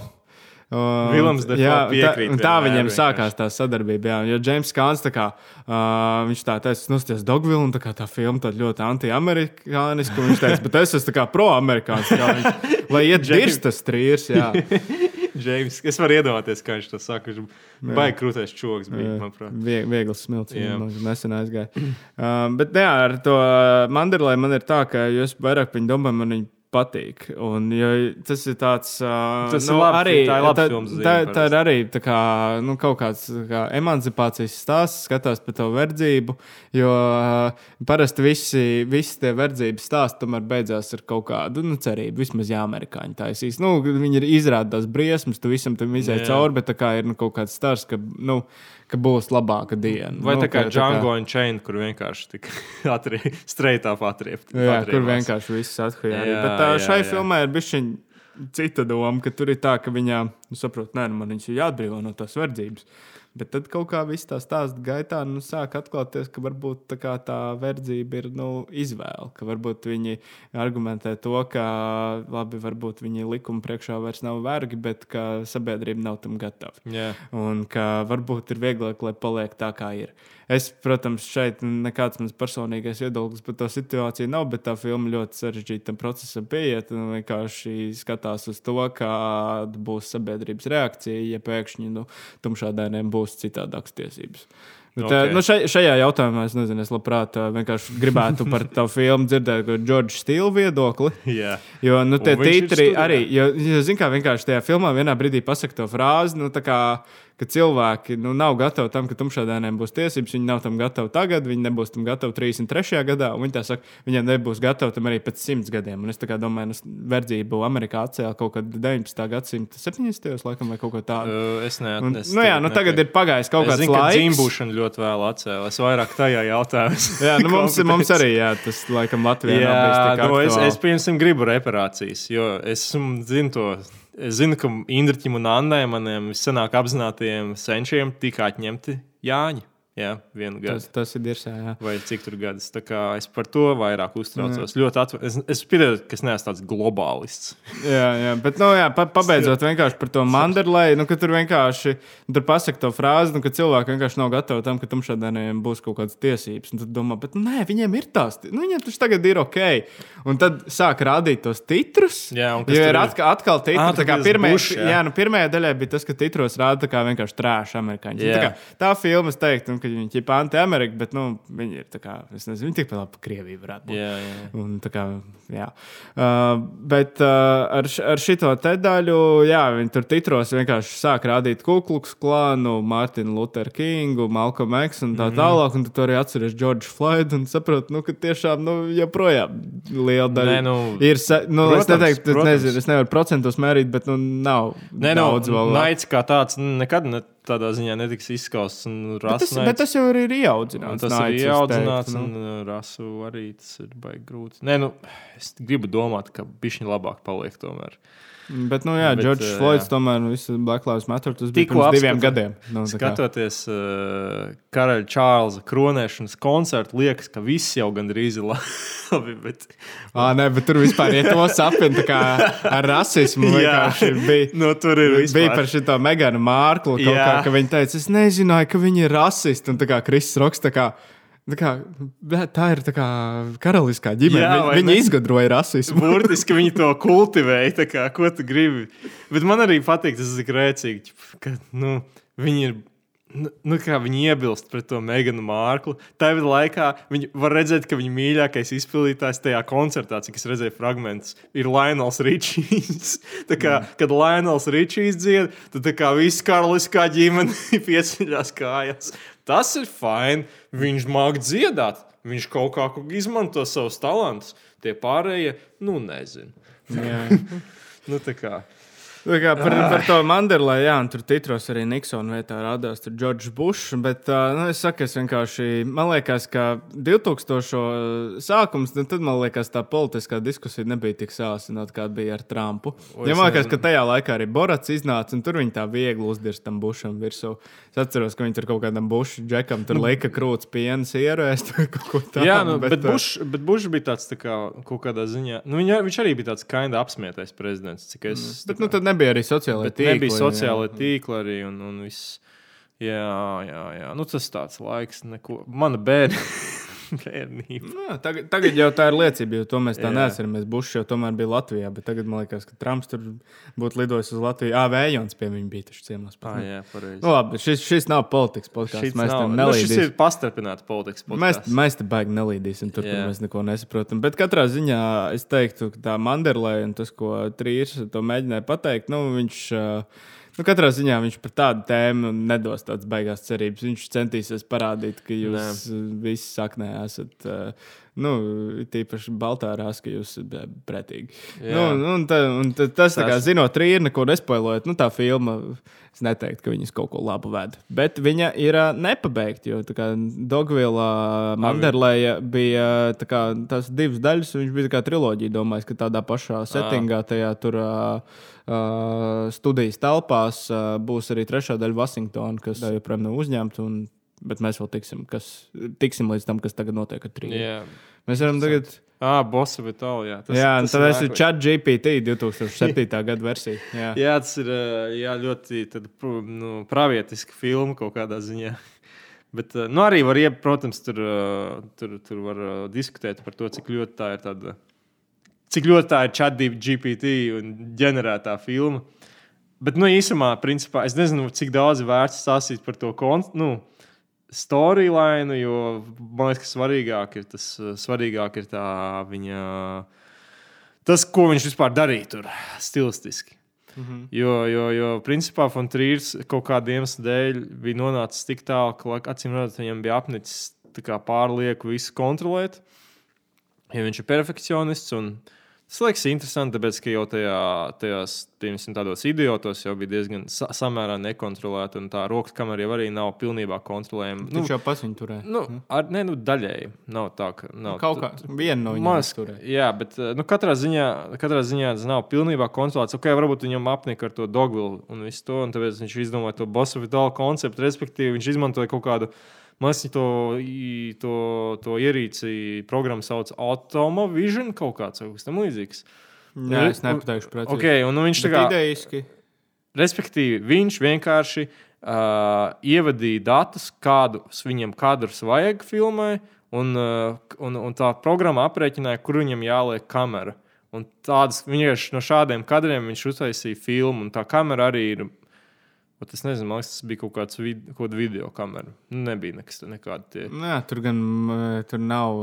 Uh, Vilams Defoe jā, piekrīt tā, tā viņiem vienkārši. sākās tā sadarbība. Jā, jo James Kants tā kā, uh, viņš tā teica, nosties Dogville, un tā, kā tā filma tāda ļoti anti-amerikāniska. Viņš teica, bet es esmu tā kā pro-amerikāns. Lai iet dirst tas trīrs, jā. Džeims, es varu iedomāties, kā viņš to saka. Viņš baigi krūtēs čoks bija, manuprāt. Vie, viegls smilts, Jā. nesen aizgāja. Um, bet jā, ar to Mandelai man ir tā, ka jo es vairāk par viņu domāju, man viņa patīk. Un, jo tas ir tāds, uh, Tas ir nu, labi, arī tā ir tā, filmas zīme tā, tā ir arī tā kā, nu, kaut kāds kā, emancipācijas stāsts, skatās par to verdzību. Jo uh, parasti visi, visi tie verdzības stāsti tomēr beidzās ar kaut kādu nu, cerību. Vismaz jā, amerikāņi taisīs. Nu, viņi ir izrādās briesmas, tu visam tam izai cauri, bet tā kā ir nu, kaut kāds stāsts, ka, nu, ka būs labāka diena. Vai nu, tā kā Django un Chain, kur vienkārši tik streitā patriept. Jā, kur vienkārši viss. Jā, Bet tā, jā, šai jā. filmai ir bijusi cita doma, ka tur ir tā, ka viņā, nu, saprot, nē, nu, man viņas ir jāatbrīvo no tās verdzības. Bet tad kaut kā viss tā stāsta gaitā, nu, sāk atklāties, ka varbūt tā, kā tā verdzība ir nu, izvēle. Ka varbūt viņi argumentē to, ka labi, varbūt viņi likuma priekšā vairs nav vergi, bet ka sabiedrība nav tam gatava. Jā. Un ka varbūt ir vieglāk, lai paliek tā, kā ir. Es, protams, šeit nekāds mans personīgais viedoklis par to situāciju nav, bet tā filma ļoti sarežģīta procesam pieiet. un Vienkārši skatās uz to, kāda būs sabiedrības reakcija, ja pēkšņi nu, tumšādainiem būs citādākas tiesības. Bet, Ok. okay. nu, šai, šajā jautājumā es nezinu, es labprāt ā, vienkārši gribētu par to filmu dzirdēt Džordža Stīla viedokli. Jā. Jo nu, tie titri arī, jo, jo zin, kā vienkārši tajā filmā vienā brīdī pasakā to frāzi, nu, ka cilvēki nu, nav gatavi tam, ka tumšādainiem būs tiesības. Viņi nav tam gatavi tagad, viņi nebūs tam gatavi 33. gadā, un viņi tā saka, viņiem nebūs gatavi tam arī pēc simts gadiem. Un es kā domāju, nu, verdzību Amerikā atcēla kaut kad 19. gadsimta 70. laikam vai kaut ko tādu. Uh, es Un, neatnesu. nu, jā, nu, tagad ir pagājis kaut Es kāds zinu, ka laiks. dzimbūšana ļoti vēl atcēlās. Es vairāk tajā jautājumā. Jā, nu, mums, mums arī jā, tas laikam Latvijā Jā, nav bijis tik nu, es, aktuāli. es piemēram gribu reparācijas, jo es zinu to. Es zinu, ka Indriķim un Annai, maniem senāk apzinātajiem senčiem, tika atņemti Jāņi. Jā, vienu gadu. Tas, tas ir dirsā, jā. Vai cik tur gadus. Tā kā Es par to vairāk uztraucos. Ļoti atv... Es, es pieņemu, ka es neesmu tāds globālists. Jā, jā, bet, nu, jā, pa, pabeidzot vienkārši par to mandarlai, nu, ka tur vienkārši tur pasaka to frāzi, nu, ka cilvēki vienkārši nav gatavi tam, ka tumšādainiem būs kaut kādas tiesības. Un tad domā, bet, nu, nē, viņiem ir tās, nu, viņiem tas tagad ir ok. Un tad sāk rādīt tos titrus. Jā, un tur ir atkal, atkal titri. Ā, tā kā tas pirmajā, Bush, jā. jā, nu, pirmajā daļā bija tas, ka titros rāda tā kā vienkārši trāša amerikāņi. Jā. Tā, kā, tā filma, es teiktu, nu, ka viņi ir anti-amerikāņi, bet, nu, viņi ir tā kā, es nezinu, tikpat labi par Krieviju varētu būt. Jā, jā. Un, tā kā, jā. uh, bet uh, ar, ar šito te daļu, jā, viņi tur titros vienkārši sāk rādīt Kukluks klānu, Mārtiņu Lutheru Kingu, Malcolm X un tā tālāk. Un tu tur arī atceries Džordžu Floydu un saproti, nu, ka tiešām nu, joprojām liela daļa Nē, nu, ir. Nu, protams, es neteiktu, es, protams. nezinu, es nevaru procentos mērīt, bet nu, nav Nē, no, daudz vēl. naids kā tāds nu, nekad ne, tādā ziņā netiks izskausts. un Bet tas, bet tas jau arī ir ieaudzināts. tas ir ieaudzināts, teiktu, un nu. uh, rasu arī tas ir baigi grūti. Nē, nu, es gribu domāt, ka viņš labāk paliek tomēr. Bet, nu, jā, Džordžs eh, Floyds tomēr nu, visu Black Lives Matter. Tas bija pirms diviem apskatu- gadiem. Nu, Skatoties uh, karaļa Čārlza kronēšanas koncertu, liekas, ka viss jau gandrīz ir labi. Bet... Ā, nē, bet tur vispār ir to sapņu ar rasismu. Jā. Bija, Nu, tur ir bija vispār. par šo Meganu Mārklu. Kā, ka viņi teica, es nezināju, ka viņi ir rasisti. Un tā kā Kristis Roks. Tā, kā, kā, tā ir tā kā karaliskā ģimene. Jā, viņi ne? izgudroja rasismu. Burtiski viņi to kultivēja. Kā, ko tu gribi? Bet man arī patīk tas, cik rēcīgi, ka nu, viņi ir. Nu, nu, kā viņi iebilst pret to Meganu Mārklu. Tajā laikā viņi var redzēt, ka viņa mīļākais izpildītājs tajā koncertā, cik es redzēju, fragments, ir Lainals Ričijs. Tā kā, mm. Kad Lainals Ričijs dzied, tad viss karaliskā ģimene pieceļās kājās. Tas ir fini. Viņš māca dziedāt, viņš kaut kā izmanto savus talantus. Tie pārējie, nu, nezinu. nu, tā kā. Kā par, par to Manderlai, jā, tur titros arī Niksona vietā rādās Džordžs Bušs. Bet nu, es saku, es vienkārši, man liekas, ka 2000. sākums, nu, tad man liekas, tā politiskā diskusija nebija tik sāsināta, kā bija ar Trumpu. Ja man liekas, ka tajā laikā arī Borats iznāca, un tur viņi tā viegli uzdirst tam Bušam virsū. Es atceros, ka viņi tur kaut kādam Bušu džekam tur lika krūts pienas ierēst vai kaut ko tādu. Jā, nu, bet, bet, Buš, bet Bušs bija tāds tā kā, kaut kādā ziņā, nu, viņa, viņš arī bija tāds kinda apsmietais prezidents, cik es. Mm. Bet, nu, nebija arī sociālai tīkli. Nebija sociālai tīkli arī un, un viss. Jā, jā, jā. Nu, tas tāds laiks, neko. Mana bērna. bērnība. Nā, tagad, tagad jau tā ir liecība, jo to mēs tā neesam. Bušs jau tomēr bija Latvijā, bet tagad man liekas, ka Trumps tur būtu lidojis uz Latviju. Jā, Vējons pie viņa bija taču ciemos. Ah, jā, pareizi. Nu, labi, šis, šis nav politikas podkāsts. Mēs tam nelīdīsim. Nu, šis ir pastrapināts politikas podkāsts. Mēs, mēs te baigi nelīdīsim, tur, kur mēs neko nesaprotam. Bet katrā ziņā es teiktu, ka tā Manderlē un tas, ko Trīrs to mēģināja pateikt, nu, viņš. Uh, Nu, katrā ziņā viņš par tādu tēmu nedos tādas baigās cerības. Viņš centīsies parādīt, ka jūs Nē. visi saknē esat. Uh, nu, tīpaši baltā rāsā, ka jūs esat pretīgi. Jā. Nu, un ta, un ta, tas, tas... kā zinot, rīri neko nespoilojot, nu, tā filma. Es neteiktu, ka viņas kaut ko labu ved. Bet viņa ir uh, nepabeigta. Jo Dogvila Manderleja bija kā, tās divas daļas. Viņš bija kā triloģija. Domājis, ka tādā pašā settingā tajā tur. Uh, uh, studijas telpās uh, būs arī trešā daļa Vašingtona, kas joprojām nav uzņemta. Un, bet mēs vēl tiksim, kas, tiksim līdz tam, kas tagad notiek ar trījiem. Yeah. Mēs varam tagad. Ah, Bosa Vitāla. Jā, tas, jā tas tad ir Chat GPT 2007. gada versija. Jā. jā, tas ir jā, ļoti tad, nu, pravietiska filma kaut kādā ziņā. Bet, nu, arī var, ja, protams, tur, tur, tur var diskutēt par to, cik ļoti tā ir tāda cik ļoti tā ir ChatGPT GPT un ģenerētā filma. Bet, nu, īsumā, principā, es nezinu, cik daudz vērts stāstīt par to nu, storyline, jo man liekas, ka svarīgāk ir tas, svarīgāk ir tā viņa, tas, ko viņš vispār darīja tur stilistiski. Mm -hmm. Jo, jo, jo principā Fontrīrs kaut kādiem iemesliem dēļ bija nonācis tik tālu, ka acīm redzot, viņam bija apnicis pārlieku visu kontrolēt. Ja viņš ir perfekcionists un viņa Tas liekas interesanti, tāpēc, ka jau tajā, tajās piemēram, tādos idiotos jau bija diezgan sa samērā nekontrolēta, un tā rokas kamera jau arī nav pilnībā kontrolējama. Nu, Viņš jau pats viņu turēja. Nu, ar, ne, nu, daļēji nav tā, ka. Nav, nu, kaut kā viena no viņiem turēja. Jā, bet nu, katrā, ziņā, katrā ziņā tas nav pilnībā kontrolēts. Ok, varbūt viņam apnika ar to dogvilu un visu to, un tāpēc viņš izdomāja to bosu vitālu konceptu, respektīvi viņš izmantoja kaut kādu Mēs to, to, to ierīci programmu sauc Automovision kaut kāds tam līdzīgs. Jā, es nepateikšu precīzi. Okay, un, nu, viņš tā kā idejiski. Respektīvi, viņš vienkārši uh, ievadīja datus, kādus viņam kadrus vajag filmai, un, uh, un, un tā programma aprēķināja, kur viņam jāliek kamera. Un tādas, vienkārši no šādiem kadriem viņš uztaisīja filmu, un tā kamera arī ir Bet es nezinu, man liekas, tas bija kaut kāds vid kaut video kamera. Nu, nebija nekas nekāda tie. Nē, tur gan tur nav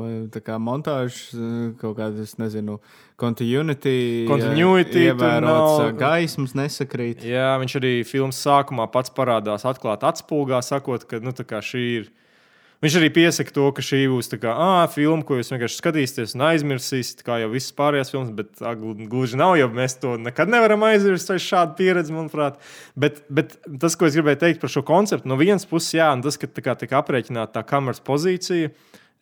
kā montāžas, kaut kādas, nezinu, continuity. Continuity ievērots, gaismas nesakrīt. Jā, viņš arī filmas sākumā pats parādās atklāt atspulgā, sakot, ka nu, šī ir Viņš arī piesaka to, ka šī būs tā kā ah, filma, ko jūs vienkārši skatīsieties un aizmirsīsiet, kā jau visas pārējās filmas, bet tā, gluži nav, jo mēs to nekad nevaram aizmirst. Tā ir šāda pieredze, manuprāt. Bet, bet tas, ko es gribēju teikt par šo konceptu, no vienas puses, jā, tas, ka tā kā tika aprēķināta tā kameras pozīcija.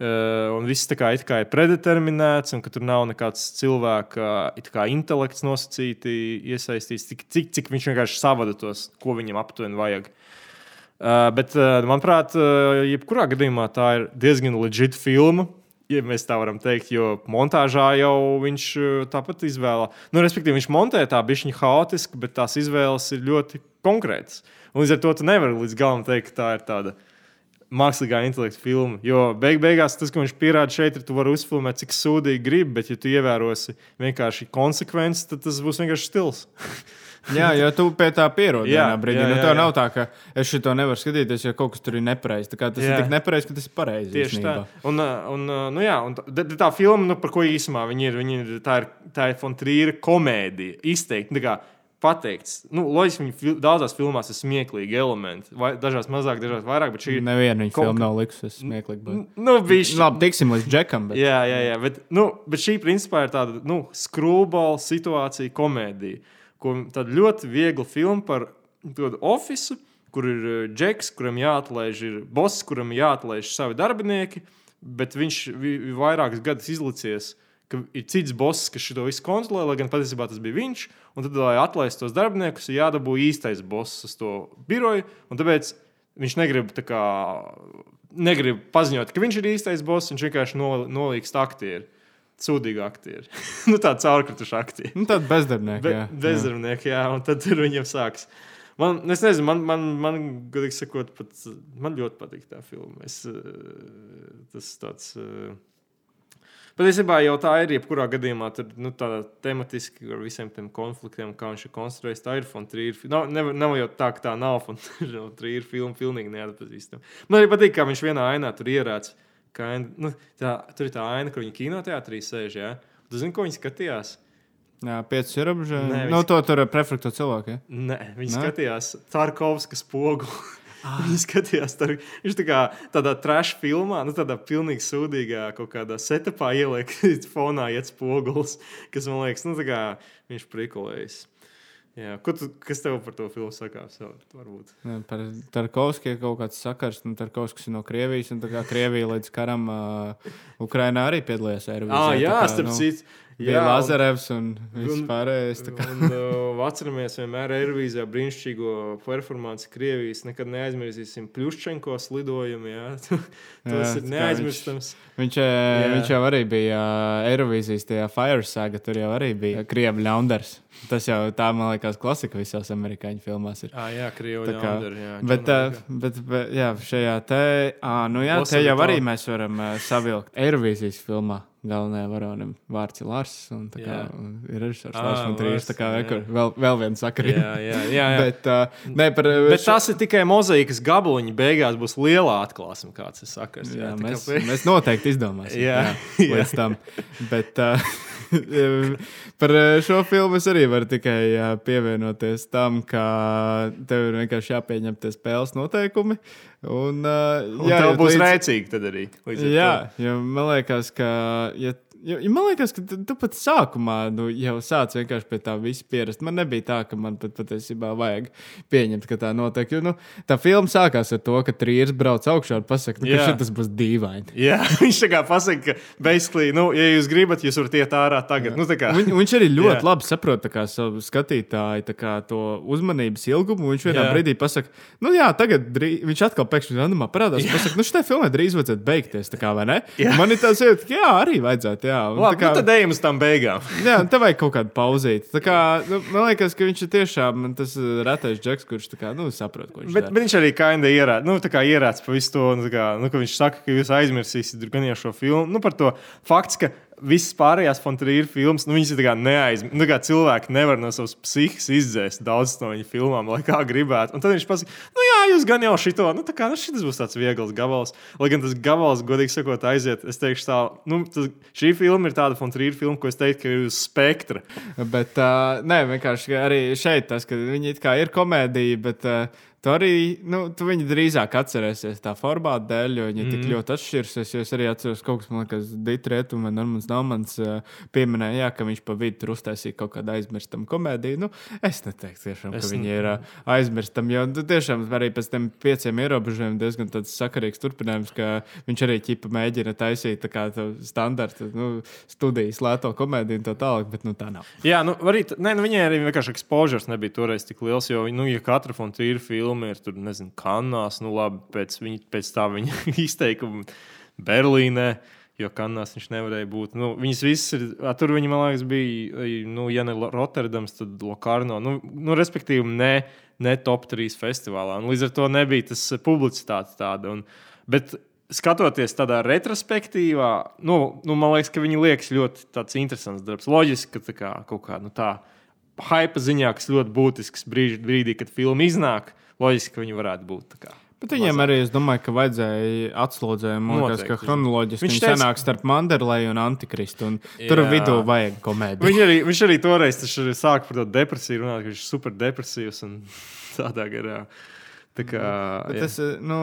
Uh, un viss tā kā, kā ir predeterminēts, un ka tur nav nekāds cilvēka intelekts nosacīti iesaistīts, cik, cik, cik viņš vienkārši savada tos, ko viņam aptuveni vajag. Uh, bet, manuprāt, jebkurā gadījumā tā ir diezgan leģita filma. Ja mēs tā varam teikt, jo montāžā jau viņš tāpat izvēlējās. Nu, respektīvi, viņš montē tā bišķiņa haotiski, bet tās izvēles ir ļoti konkrētas. Un līdz ar to tu nevari līdz galam teikt, ka tā ir tāda mākslīgā intelekta filma. Jo beig beigās tas, ko viņš pierāda šeit, ir, tu vari uzfilmēt, cik sūdīgi gribi, bet, ja tu ievērosi vienkārši konsekvences, tad tas būs vienkārši stils. Jā, jo tu pie tā pierodi. Jā, brīdī. jā, Nu, jā, tev jā. nav tā, ka es šo nevaru skatīties, ja kaut kas tur ir nepareizs. Tā kā Tas Jā. ir tik nepareizi, ka tas ir pareizi. Tieši tā. īstenībā. Un, uh, un, uh, nu jā, un tā, tā- tā filma, nu, par ko īsumā viņi ir, viņi ir, tā ir, tā ir Fontrīra komēdija. Izteikti, tā kā pateikts. Nu, loģiski, fil daudzās filmās ir smieklīgi elementi. Vai, dažās mazāk, dažās vairāk, bet šī ir. Nevienu viņa filmu nav likusies smieklīgi. Bet... Nu, bišķi. Labi, tiksim līdz džekam. Bet... Jā, jā, jā. Bet, nu, bet šī principā ir tāda nu, skrūbola situācija, komēdija. Ko, tāda ļoti viegla filma par tādu oficiālu, kur ir uh, džeks, kuram jāatlaiž, ir boss, kuram jāatlaiž savi darbinieki, bet viņš vi, vi vairākus gadus izlicies. Ir cits boss, kas šo visu kontrolē, lai gan patiesībā tas bija viņš. Un tad, lai atlaistu tos darbiniekus, ir jādabū īstais boss uz to biroju. Tāpēc viņš negrib kā negrib paziņot, ka viņš ir īstais boss. Viņš vienkārši nol, nolīgst aktieri. Sūdīgi aktieri. nu, tā caurkrituši aktieri. Nu, Tāda bezdarbnieka. Be, jā. bezdarbnieki, jā, un tad tur viņiem sāks. Man, es nezinu, man, man, man godīgi sakot, pat, man ļoti patīk tā filma. Es, eh, tas tāds. eh, Patiesībā jau tā ir. Jebkurā gadījumā tur nu, tā tematiski ar visiem tiem konfliktiem, kā viņš ir konstruējis. Tā ir Fontrīra. Nav, nav, nav jau tā, ka tā nav Fontrīra filma. Pilnīgi neatpazīstama. Man arī patīk, kā viņš vienā ainā tur ierāds. Aina, nu, tā, tur ir tā aina, kur viņi kinoteātrī sēž. Ja? Tu zini, ko viņi skatījās? Jā, piecas ir apgabals. Nē, Nu, to tur prefektu cilvēku. Ja? Nē, viņi Nē? skatījās Tarkovskas pogu. Viņi skatījās, tar, viņš tā kā tādā trash filmā, nu, tādā pilnīgi sūdīgā kaut kādā setupā ieliek fonā iet spogulis, kas man liekas, nu, tā kā viņš prikolējas. Jā, tu, kas tev par to filmu sakās? Par Tarkovskiju kaut kāds sakars. Nu, Tarkovskis ir no Krievijas. Un tā kā Krievija līdz karam uh, Ukrainā arī piedalījās Eirovīzijā. Ah, jā, tā kā, starp citu. Bija Lazarevs un viss pārējais. Un, uh, atceramies vienmēr Eirovīzijā brīnišķīgo performanci Krievijas. Nekad neaizmirsīsim Pļuščenko slidojumu. Jā. Tas Jā, ir neaizmirstams. Viņš, jā. viņš jau arī bija Eirovīzijas tajā Fire Saga. Tur jau arī bija Krievijas ļaundars. Tas jau tā, man liekas, klasika visās amerikāņu filmās. Ir. Ah, jā, Krievu Tā kā- ļaundari, jā, Bet, bet, jā, šajā te, à, nu jā, Bosa te jau arī mēs varam uh, savilkt Eirovīzijas filmā. Galvenajam varonim vārds ir Lārs. un tā kā Jā. un Ir režisors Lārs un Trīs. Lārs, Tā kā jā. rekur, vēl, vēl viens sakarīgs. Jā, jā, jā, jā. Bet, uh, ne, par, Bet tas ir tikai mozaīkas gabaliņš. Beigās būs liela atklāsme, kāds ir sakars. Jā, Jā, mēs, kā- mēs noteikti izdomāsim. Jā, jā, līdz tam. Bet uh, par uh, šo filmu es arī varu tikai uh, pievienoties tam, ka tev ir vienkārši jāpieņem tie spēles noteikumi. Un, uh, Un jā, tev būs līdz- rēcīgi tad arī. Jā, jo man liekas, ka. Ja, Jo, ja man liekas, ka tu, tu pat sākumā nu, jau sāc vienkārši pie tā visa pierast. Man nebija tā, ka man pat patiesībā vajag pieņemt, ka tā notiek. Jo, nu, tā filma sākās ar to, ka trījus brauc augšā un pasakā, nu, Jā. ka šis būs dīvaini. Jā, viņš tā kā pasaka, ka, basically, nu, ja jūs gribat, jūs varat iet ārā tagad. Nu, tā kā, Viņ, viņš arī ļoti Jā. labi saprot kā, savu skatītāju tā kā, to uzmanības ilgumu. Viņš vienā Jā. brīdī pasakā, nu jā, tagad drī... viņš atkal pēkšņi randumā parādās. Viņš pasakā, nu šai filmai drīz vajadzētu beigties. Tā kā, vai ne? Jā. Man ir tāds jūtas, ka jā, arī vajadzētu. Jā, Un Labi, tā nu, tad ejam uz tām beigām. Jā, tev vajag kaut kādu pauzīt. Tā kā, nu, man liekas, ka viņš ir tiešām tas uh, retais džeks, kurš tā kā, nu, saprot, ko viņš Bet, dara. bet viņš arī kainda ierāda, nu, tā kā ierāds pa visu to, nu, tā kā, nu, ka viņš saka, ka jūs aizmirsīsiet gan jau šo filmu. Nu, par to fakts, ka visas pārējās Fontrīra filmas, nu, viņas ir neaizmirsīsies. Nu, cilvēki nevar no savas psihikas izdzēst daudz no viņa filmām, lai kā gribētu. Un tad viņš pasaka, nu, jā, jūs gan jau šito, nu, tā kā nu, šis būs tāds viegls gabals. Lai gan tas gabals, godīgi sakot, aiziet, es teikšu tā, nu, tas, šī filma ir tāda Fontrīra filma, ko es teiktu, ka ir uz spektra. Bet, uh, nē, vienkārši arī šeit tas, ka viņi it kā ir komēdija, bet uh, tu arī, nu, tu viņu drīzāk atcerēsies tā formāta dēļ, jo viņi mm. tik ļoti atšķirsies. Es arī atceros kaut kas, liekas, Dītrēta un Normans Nalmans uh, pieminēja, jā, ka viņš pa vidu tur uztaisīja kaut kādu aizmirstamu komēdiju. Nu, es neteiktu tiešām, ka Es viņi ir uh, aizmirstami, jo tu tiešām arī pēc tam pieciem ierobežojumiem diezgan tāds sakarīgs turpinājums, ka viņš arī ķipa mēģina taisīt tā kā to standarta nu, studijas lēto komēdiju un tā tālāk, bet nu, tā nav. Jā, nu, arī, ne, nu, viņai arī vienkārši exposures nebija toreiz tik liels. Jo, nu, ja katra fontīra filma ir tur, nezinu, kanās, nu, labi, pēc, viņa, pēc tā viņa izteikuma Berlīnē. Jo Kanās viņš nevarēja būt. Nu, viņas visas ir. Tur viņa, man liekas, bija. Nu, ja ne Rotterdams, tad Lokarno. Nu, nu, respektīvi, ne, ne top 3 festivālā. Un līdz ar to nebija tas eh, publicitāte tāda. Un, bet skatoties tādā retrospektīvā, nu, nu, man liekas, ka viņi liekas ļoti interesants darbs. Loģiski, ka tā kā, kaut kā nu, tā hype ziņā, kas ļoti būtisks brīž, brīdī, kad filma iznāk, loģiski, ka viņi varētu būt. Bet viņiem arī, es domāju, ka vajadzēja atslūdzējumu. Man liekas, ka chronoloģiski Viņš teica- sanāk starp Manderleju un Antikristu. Un tur Jā. vidū vajag komēdiju. Viņš arī, viņš arī toreiz sāka par to depresiju, runāt, ka viņš ir super depresīvs un tādā garā. Tā kā, Bet jā. es, nu,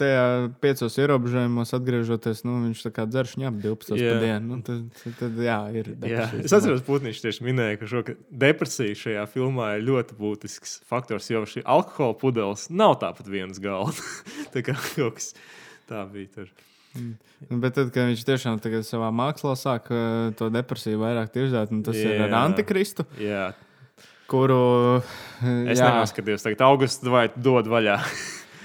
tajā piecos ierobežojumos atgriežoties, nu, viņš tā kā dzerš ņem 12 Jā. pa dienu. Nu, tad, tad, jā, ir. Jā, es atceros, Putniņš tieši minēja, ka, šo, ka depresija šajā filmā ir ļoti būtisks faktors, jo šī alkohola pudeles nav tāpat vienas galva. tā kā kaut kas tā bija tur. Nu, Bet tad, kad viņš tiešām savā mākslā sāk eh, to depresiju vairāk tirzēt, un tas jā. ir ar antikristu, Jā, kuru. es jā, nenoskatījos, tagad augusts vai dod vaļā.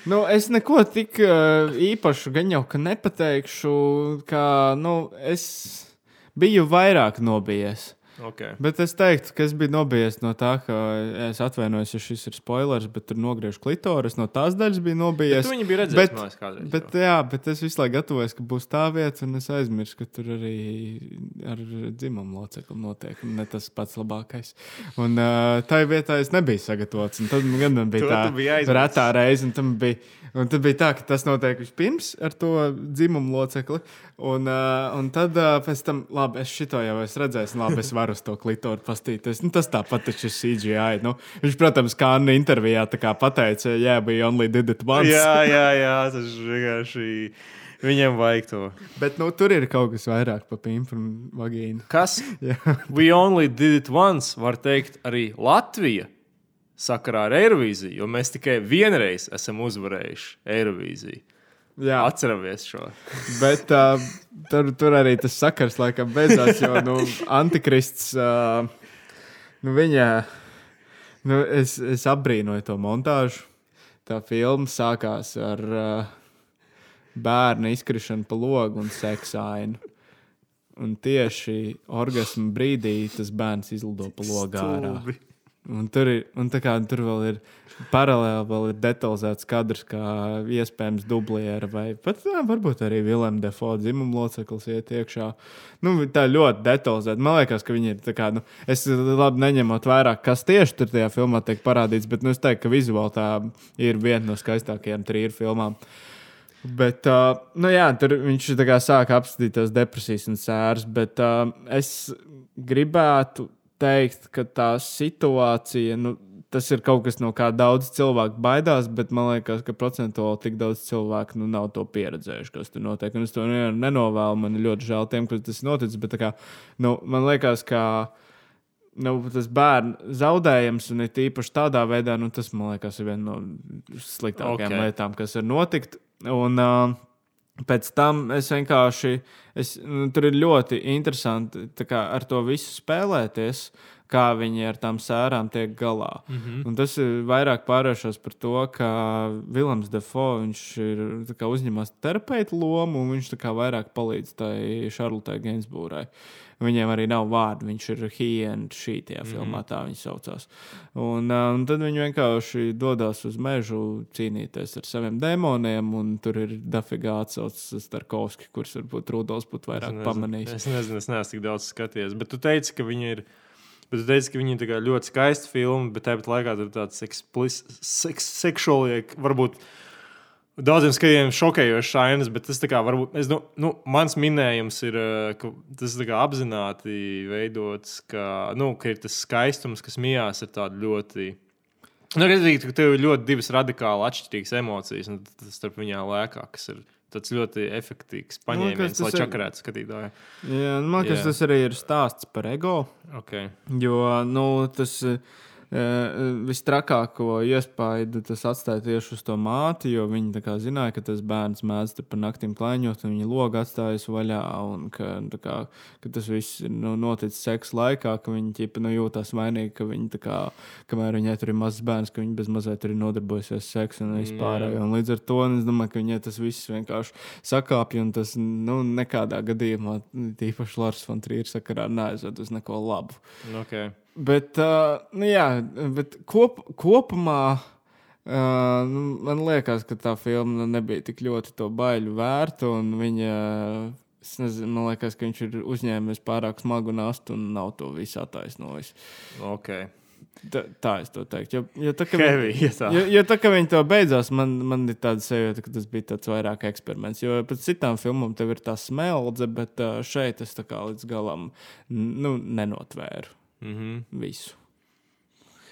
Nu, es neko tik uh, īpašu gan jau ka nepateikšu, ka nu, es biju vairāk nobijies. Okay. Bet es teiktu, ka es biju nobijies no tā, ka es atvainojos, ja šis ir spoilers, bet tur nogriež klitoris. No tās daļas bija nobijies. Tu viņu biji redzējis, bet- liekas, kādreiz. Bet, jau. jā, bet es visu laiku gatavojos, ka būs tā vieta, un es aizmirsu, ka tur arī ar dzimumu locekli notiek. Ne tas pats labākais. Un uh, tā vietā es nebiju sagatavots. Tad man gan bija tā aizmirsis. retā reize, un, tam bija, un tad bija tā, ka tas notiek vispirms ar to dzimumu locekli. Un, uh, un tad uh, pēc tam, labi, es šito jau esmu redzējis, labi, es varu uz to klitoru pastīties. Nu, tas tāpat taču ir CGI. Nu, viņš, protams, kā Anna intervijā pateica, yeah, we only did it once. jā, jā, jā, tas ir vienkārši. Viņam vajag to. Bet nu, tur ir kaut kas vairāk par pimpu un vagīnu. Kas? Jā. We only did it once, var teikt, arī Latvija sakarā ar Eirovīziju, jo mēs tikai vienreiz esam uzvarējuši Eirovīziju. Jā, Atceramies šo. bet uh, tur, tur arī tas sakars laikam beidzās, jo nu, Antikrists, uh, nu, viņa, nu, es, es apbrīnoju to montāžu. Tā filma sākās ar uh, bērnu izkrišanu pa logu un seksainu. Un tieši orgasmu brīdī tas bērns izlido pa logu ārā. Stulbi. Un tur, ir, un kā, tur vēl ir paralēli vēl ir detalizēts kadrs, kā iespējams dubliera vai pat jā, varbūt arī Vilnius Defo dzimuma loceklis iet iekšā. Nu, tā ļoti detalizēta. Man liekas, ka viņi ir kā, nu, es labi neņemot vērā, kas tieši tur tajā filmā tiek parādīts, bet nu, es teiktu, ka vizuāli tā ir viena no skaistākajām trījuma filmām. Bet, uh, nu jā, tur viņš sāk apskatīt tās depresijas un sēras, bet uh, es gribētu teikt, ka tā situācija, nu, tas ir kaut kas, no kā daudz cilvēku baidās, bet man liekas, ka procentuāli tik daudz cilvēku nu, nav to pieredzējuši, kas tur notiek. Un es to ne- nenovēlu, man ir ļoti žēl tiem, kuriem tas noticis, bet kā, nu, man liekas, ka nu, tas bērnu zaudējums, un it īpaši tādā veidā, nu, tas man liekas, ir viena no sliktākajām Ok. okay. lietām, kas var notikt. Un, uh, Pēc tam es vienkārši, es, nu, tur ir ļoti interesanti kā, ar to visu spēlēties, kā viņi ar tām sērām tiek galā. Mm -hmm. Un tas ir vairāk pārvēršos par to, ka Vilnius Defo viņš ir uzņemās terapeitu lomu, un viņš vairāk palīdz tai Šarlotai Gainsbūrai. Viņiem arī nav vārdu. Viņš ir Hiena šī tajā Mhm. filmā, tā viņi saucās. Un, uh, un tad viņi vienkārši dodas uz mežu cīnīties ar saviem demoniem, un tur ir dafigā atsaucis uz Starkovski, kurš varbūt Rudolfs būtu vairāk pamanījis. Es nezinu, es neesmu tik daudz skatījies. Bet tu teici, ka viņi ir. Bet tu teici, ka viņi ir ļoti skaisti filmi, bet tāpat laikā tur ir tāds seksuāli, varbūt daudziem skatītājiem šokējošs ainas, bet tas kā varbūt, es, nu, nu, mans minējums ir, eh, ka tas ir kā apzināti veidots, ka, nu, ka ir tas skaistums, kas mijās ar tādu ļoti. Nu, redzīt, ka tev ir ļoti divas radikāli atšķirīgas emocijas, un tas starp viņām lēkā, kas ir tāds ļoti efektīvs paņēmiens, tas lai ir- čakarētu skatītāju. Jā, nu, man liekas, tas arī ir stāsts par ego. Okay. Jo nu, tas, Uh, Vistrakāko iespaidu tas atstāja tieši uz to māti, jo viņi kā zināja, ka tas bērns mēdz par naktīm klaiņot, un viņa logu atstājas vaļā, un ka, kā, ka tas viss nu, noticis seksa laikā, ka viņi ķipa, nu, jūtas vainīgi, ka viņi kā, kamēr viņai tur ir mazs bērns, ka viņi bez mazliet tur ir nodarbojusies seksu un vispār. Un līdz ar to es domāju, ka viņai tas viss vienkārši sakāpja, un tas nu, nekādā gadījumā, tīpaši Lars von Trīra sakarā, neaizved uz neko labu. Okay. Bet, uh, nu, jā, bet kop, kopumā uh, nu, man liekas, ka tā filma nebija tik ļoti to baiļu vērta. Viņa, nezinu, man liekas, ka viņš ir uzņēmis pārāk smagu nastu un nav to visu attaisnojis. Okay. Tā, tā es to teiktu. Jo, jo tā, ka Heavy, viņi, tā. jo, jo tā, viņi to beidzās, man, man ir tāda sajūta, ka tas bija tāds vairāk eksperiments. Jo pēc citām filmām tev ir tā smeldze, bet šeit es tā kā līdz galam nu, nenotvēru Mm -hmm. visu.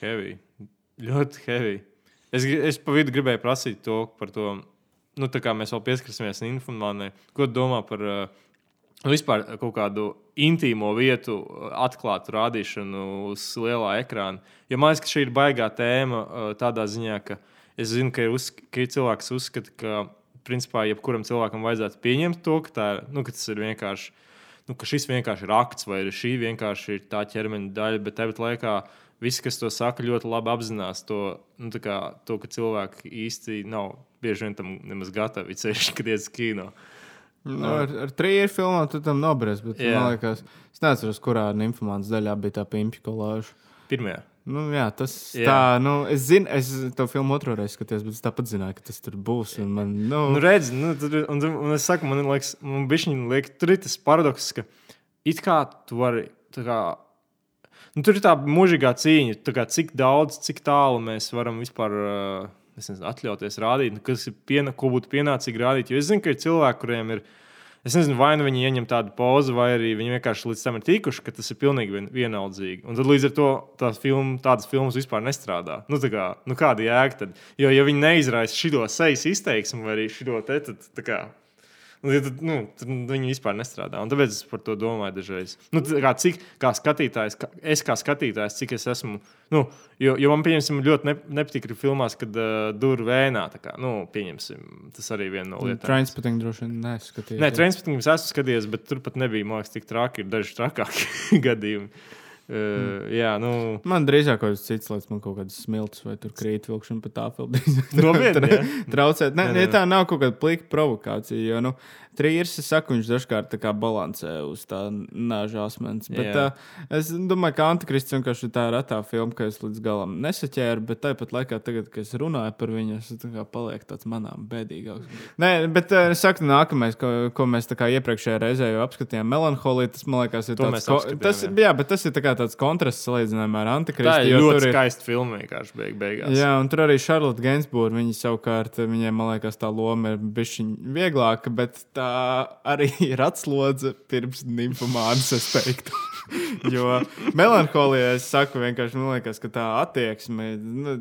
Heavy. Ļoti heavy. Es, es pa vidu gribēju prasīt to par to, nu, tā kā mēs vēl pieskarsimies informācijai. Ko domā par uh, vispār kaut kādu intīmo vietu uh, atklātu rādīšanu uz lielā ekrāna? Jo man liekas, ka šī ir baigā tēma uh, tādā ziņā, ka es zinu, ka ir, uz, ka ir cilvēks, kas uzskata, ka principā jebkuram cilvēkam vajadzētu pieņemt to, ka, tā, nu, ka tas ir vienkārši nu, ka šis vienkārši ir akts, vai šī vienkārši ir tā ķermeņa daļa, bet tāpat laikā visi, kas to saka, ļoti labi apzinās to, nu, tā kā, to ka cilvēki īsti nav bieži vien tam nemaz gatavi, ceļš, kad iet uz kino. Nu, ar ar trījiem filmām tu tam Jā. man liekas, es neatceros, kurā infomācijas daļā bija tā pimpju kolāža. Pirmajā. Nu, jā, tas Jā. tā, nu, es zinu, es to filmu otru reizi skatījos, bet es tāpat zināju, ka tas tur būs. un Man, nu, Nu, redz, nu, tur, un, un es saku, man liekas, man bišķiņ liek, tur ir tas paradoks, ka it kā tu vari, tā kā, nu, tur ir tā mūžīgā cīņa, tā kā, cik daudz, cik tālu mēs varam vispār uh, es nezinu, atļauties rādīt, nu, kas ir piena, ko būtu pienācīgi rādīt. Jo es zinu, ka ir cilvēki, kuriem ir. Es nezinu, vai nu viņi ieņem tādu pozu, vai arī viņi vienkārši līdz tam ir tikuši, ka tas ir pilnīgi vien, vienaldzīgi. Un tad līdz ar to tās film, tādas filmas vispār nestrādā. Nu, tā kā, nu kāda jēga tad? Jo, ja viņi neizraisa šo sejas izteiksmu vai arī šo te, tad tā kā. Nu, ja tad, nu, tad viņi vispār nestrādā. Un tāpēc es par to domāju dažreiz. Nu, kā, cik kā skatītājs, kā, es kā skatītājs, cik es esmu. Nu, jo, jo man, pieņemsim, ļoti ne, nepatīk arī filmās, kad uh, durvis vēnā. Kā, nu, pieņemsim, tas arī viena no lietām. Transporting droši vien neskatījos. Nē, transporting es esmu skatījies, bet tur pat nebija, man liekas, tik traki. Ir daži trakāki gadījumi. Uh. Jā, nu. Man drīzāk kaut kas cits, lai man kaut kādas smilts vai tur krīt vilkšana pa tāfeldi. Nopietni, jā? Traucēt. Nē, Nē, nē, nē. tā nav kaut kāda plika provokācija. Jo, nu, Trīsīs, es saku, viņš dažkārt tā kā balansē uz tā nāža asmens. Bet Jā. uh, es domāju, ka Antikrists vienkārši ir tā filma, ka es līdz galam nesaķēru, bet tāpat laikā, tagad, kad es runāju par viņu, es tā kā palieku tāds manām bēdīgāks. Nē, bet uh, es saku, nākamais, ko, ko mēs tā kā iepriekšējā reizē jau apskatījām, melanholija, tas man liekas ir To tāds, ko, tas, jā. jā, bet tas ir tā kā tāds kontrasts salīdzinājumā ar Tā Antikristu. ir jo ļoti tur skaista filma vienkārši beig beigās. Jā, un tur arī Charlotte Gainsbourg. Viņa savukārt, viņai, man liekas, tā loma ir bijusi vieglāka, bet tā arī ir atslodze pirms nymphomānas, es teiktu. jo melanholijā es saku, vienkārši man liekas, ka tā attieksme ir nu,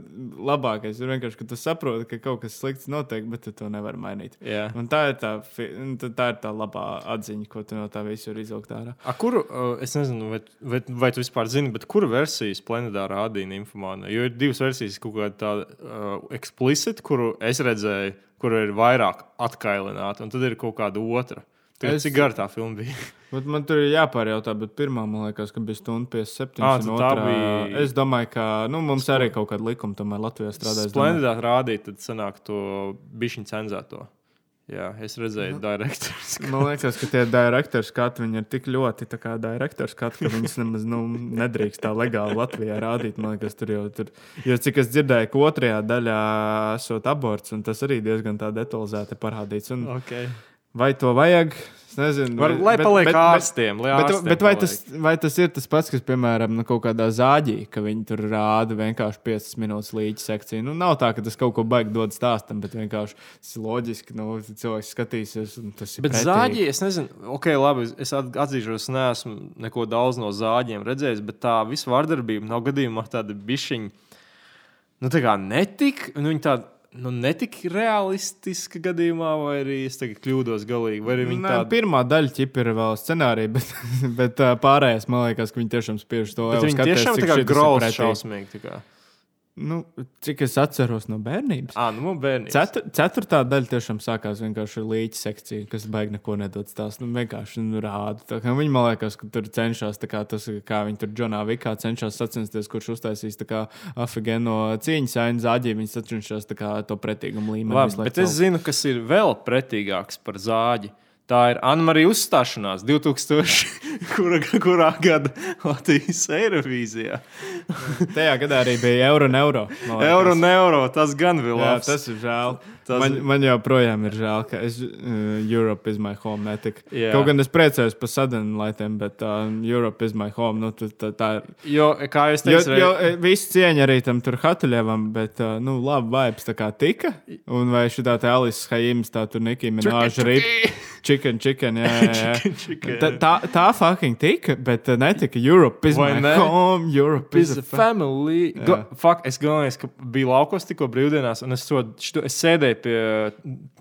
labākais. Ir vienkārši, ka tu saproti, ka kaut kas slikts notiek, bet tu to nevari mainīt. Jā. Un tā ir tā, un tā tā ir tā labā atziņa, ko tu no tā visu vari izvilkt ārā. A, kuru, es nezinu, vai, vai, vai tu vispār zini, bet kuru versiju Splendidā rādīja Nymphomāna? Jo ir divas versijas, kaut kāda tāda uh, explicit, kuru es redzēju, kur ir vairāk atkailināta, un tad ir kaut kāda otra. Tagad, Es- cik gara tā filma bija? Bet man tur ir jāpārjautā, bet pirmā, man liekas, ka bija stunda 57. Ā, un tad tā otrā, bija- Es domāju, ka nu, mums arī kaut kāda likuma tomēr Latvijā strādā. es domāju. Splendidā rādīja, tad sanāk to bišķiņu cenzēto. Jā, es redzēju, direktors. Man liekas, ka tie direktori skati viņi ir tik ļoti tā kā direktori skati, ka viņus nemaz nu, nedrīkst tā legāli Latvijā rādīt. Man liekas, tur jau tur. Jo cik es dzirdēju, ka otrajā daļā esot aborts, un tas arī diezgan tā detalizēti parādīts. Un Okay. Vai to vajag? Es nezinu. Var, lai paliek ārstiem, lai Bet, ārstiem bet vai, paliek. tas, vai tas ir tas pats, kas, piemēram, nu, kaut kādā zāģī, ka viņi tur rāda vienkārši 5 minūtes līdzi sekciju? Nu, nav tā, ka tas kaut ko baigi dod stāstam, bet vienkārši tas ir loģiski. Nu, cilvēks skatīsies, un tas ir. Bet pretīgi. zāģi, es nezinu, ok, labi, es at- atzīšos, neesmu neko daudz no zāģiem redzējis, bet tā visa vardarbība nav gadījumā tāda bišķiņa, nu, tā kā netika, nu, viņa tāda, nu, netik realistiska gadījumā, vai arī es tagad kļūdos galīgi. Nē, tādu Pirmā daļa ir vēl scenārija, bet, bet pārējais man liekas, ka viņi tiešām spiež to "Ev, viņi tiešām tā kā pretīgi." šausmīgi. tā kā. Nu, cik es atceros no bērnības. Ā, nu, bērni. Cetur, ceturtā daļa tiešām sākās vienkārši ar līķa sekciju, kas baigi neko nedod stāst. Nu, vienkārši nu, rāda. Viņi man liekas, ka tur cenšas, kā, tas, kā viņi tur Džonā Vikā cenšas sacensties, kurš uztaisīs Afigēno cīņas ainu zāģī. Viņi cenšas kā to pretīgumu līmeni. Labi, bet es zinu, kas ir vēl pretīgāks par zāģi. Tā ir Anna-Marija uzstāšanās 2000. Kurā, kurā gada Latvijas Eirovīzijā? Tajā gadā arī bija eiro un eiro. Euro un eiro, tas gan bija labi. tas ir žēl. Tas- Man, man joprojām ir žēl, ka es, uh, Europe is my home netika. Jā. Kaut gan es priecājos par sadarbībām, bet uh, Europe is my home. Nu, tā, tā, tā. Jo, kā jūs Jo, teicat, jo e, viss cieņa arī tam tur Hatuļevam, bet, uh, nu, labi, vibes tā kā tika. Un vai šī tā Alice Haims, tā tur Nikija Minēža rip. Chicken, chicken, jā, jā, jā. Chicken, chicken. Tā, tā, tā fucking tika, bet uh, netika Europe is Vai my ne? home, Europe is Is a a fa- family. Go, fuck, es galvenais, ka biju laukos tikko brīvdienās, un es, to, šito, es sēdēju pie,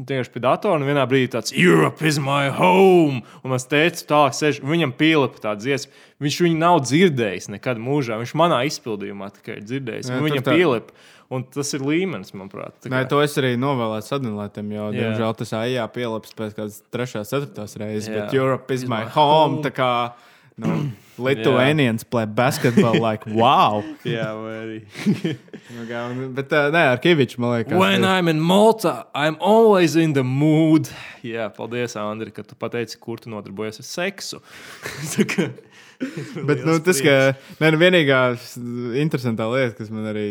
tieši pie datora, un vienā brīdī tāds Europe is my home. Un es teicu, tālāk, sēž, viņam pielipa tāda dziesma. Viņš viņu nav dzirdējis nekad mūžā. Viņš manā izpildījumā tikai ir dzirdējis. Jā, viņam tā- pielipa. Un tas ir līmenis, manuprāt. Tā Nē, kā- to es arī novēlētu sadalītam, jo, Jā. diemžēl, tas AIA pielaps pēc kādas trešās, ceturtās reizes. Jā. Bet Europe is my home. Tā nu, Lithuanians play basketball, like wow. Kā, un- Bet uh, nē, ar Kaviču man liekas. When ka- I'm in Malta, I'm always in the mood. Jā, paldies, Andri, ka tu pateici, kur tu nodarbojies ar seksu. Bet nu, tas, ka nē, nu, vienīgā interesantā lieta, kas man arī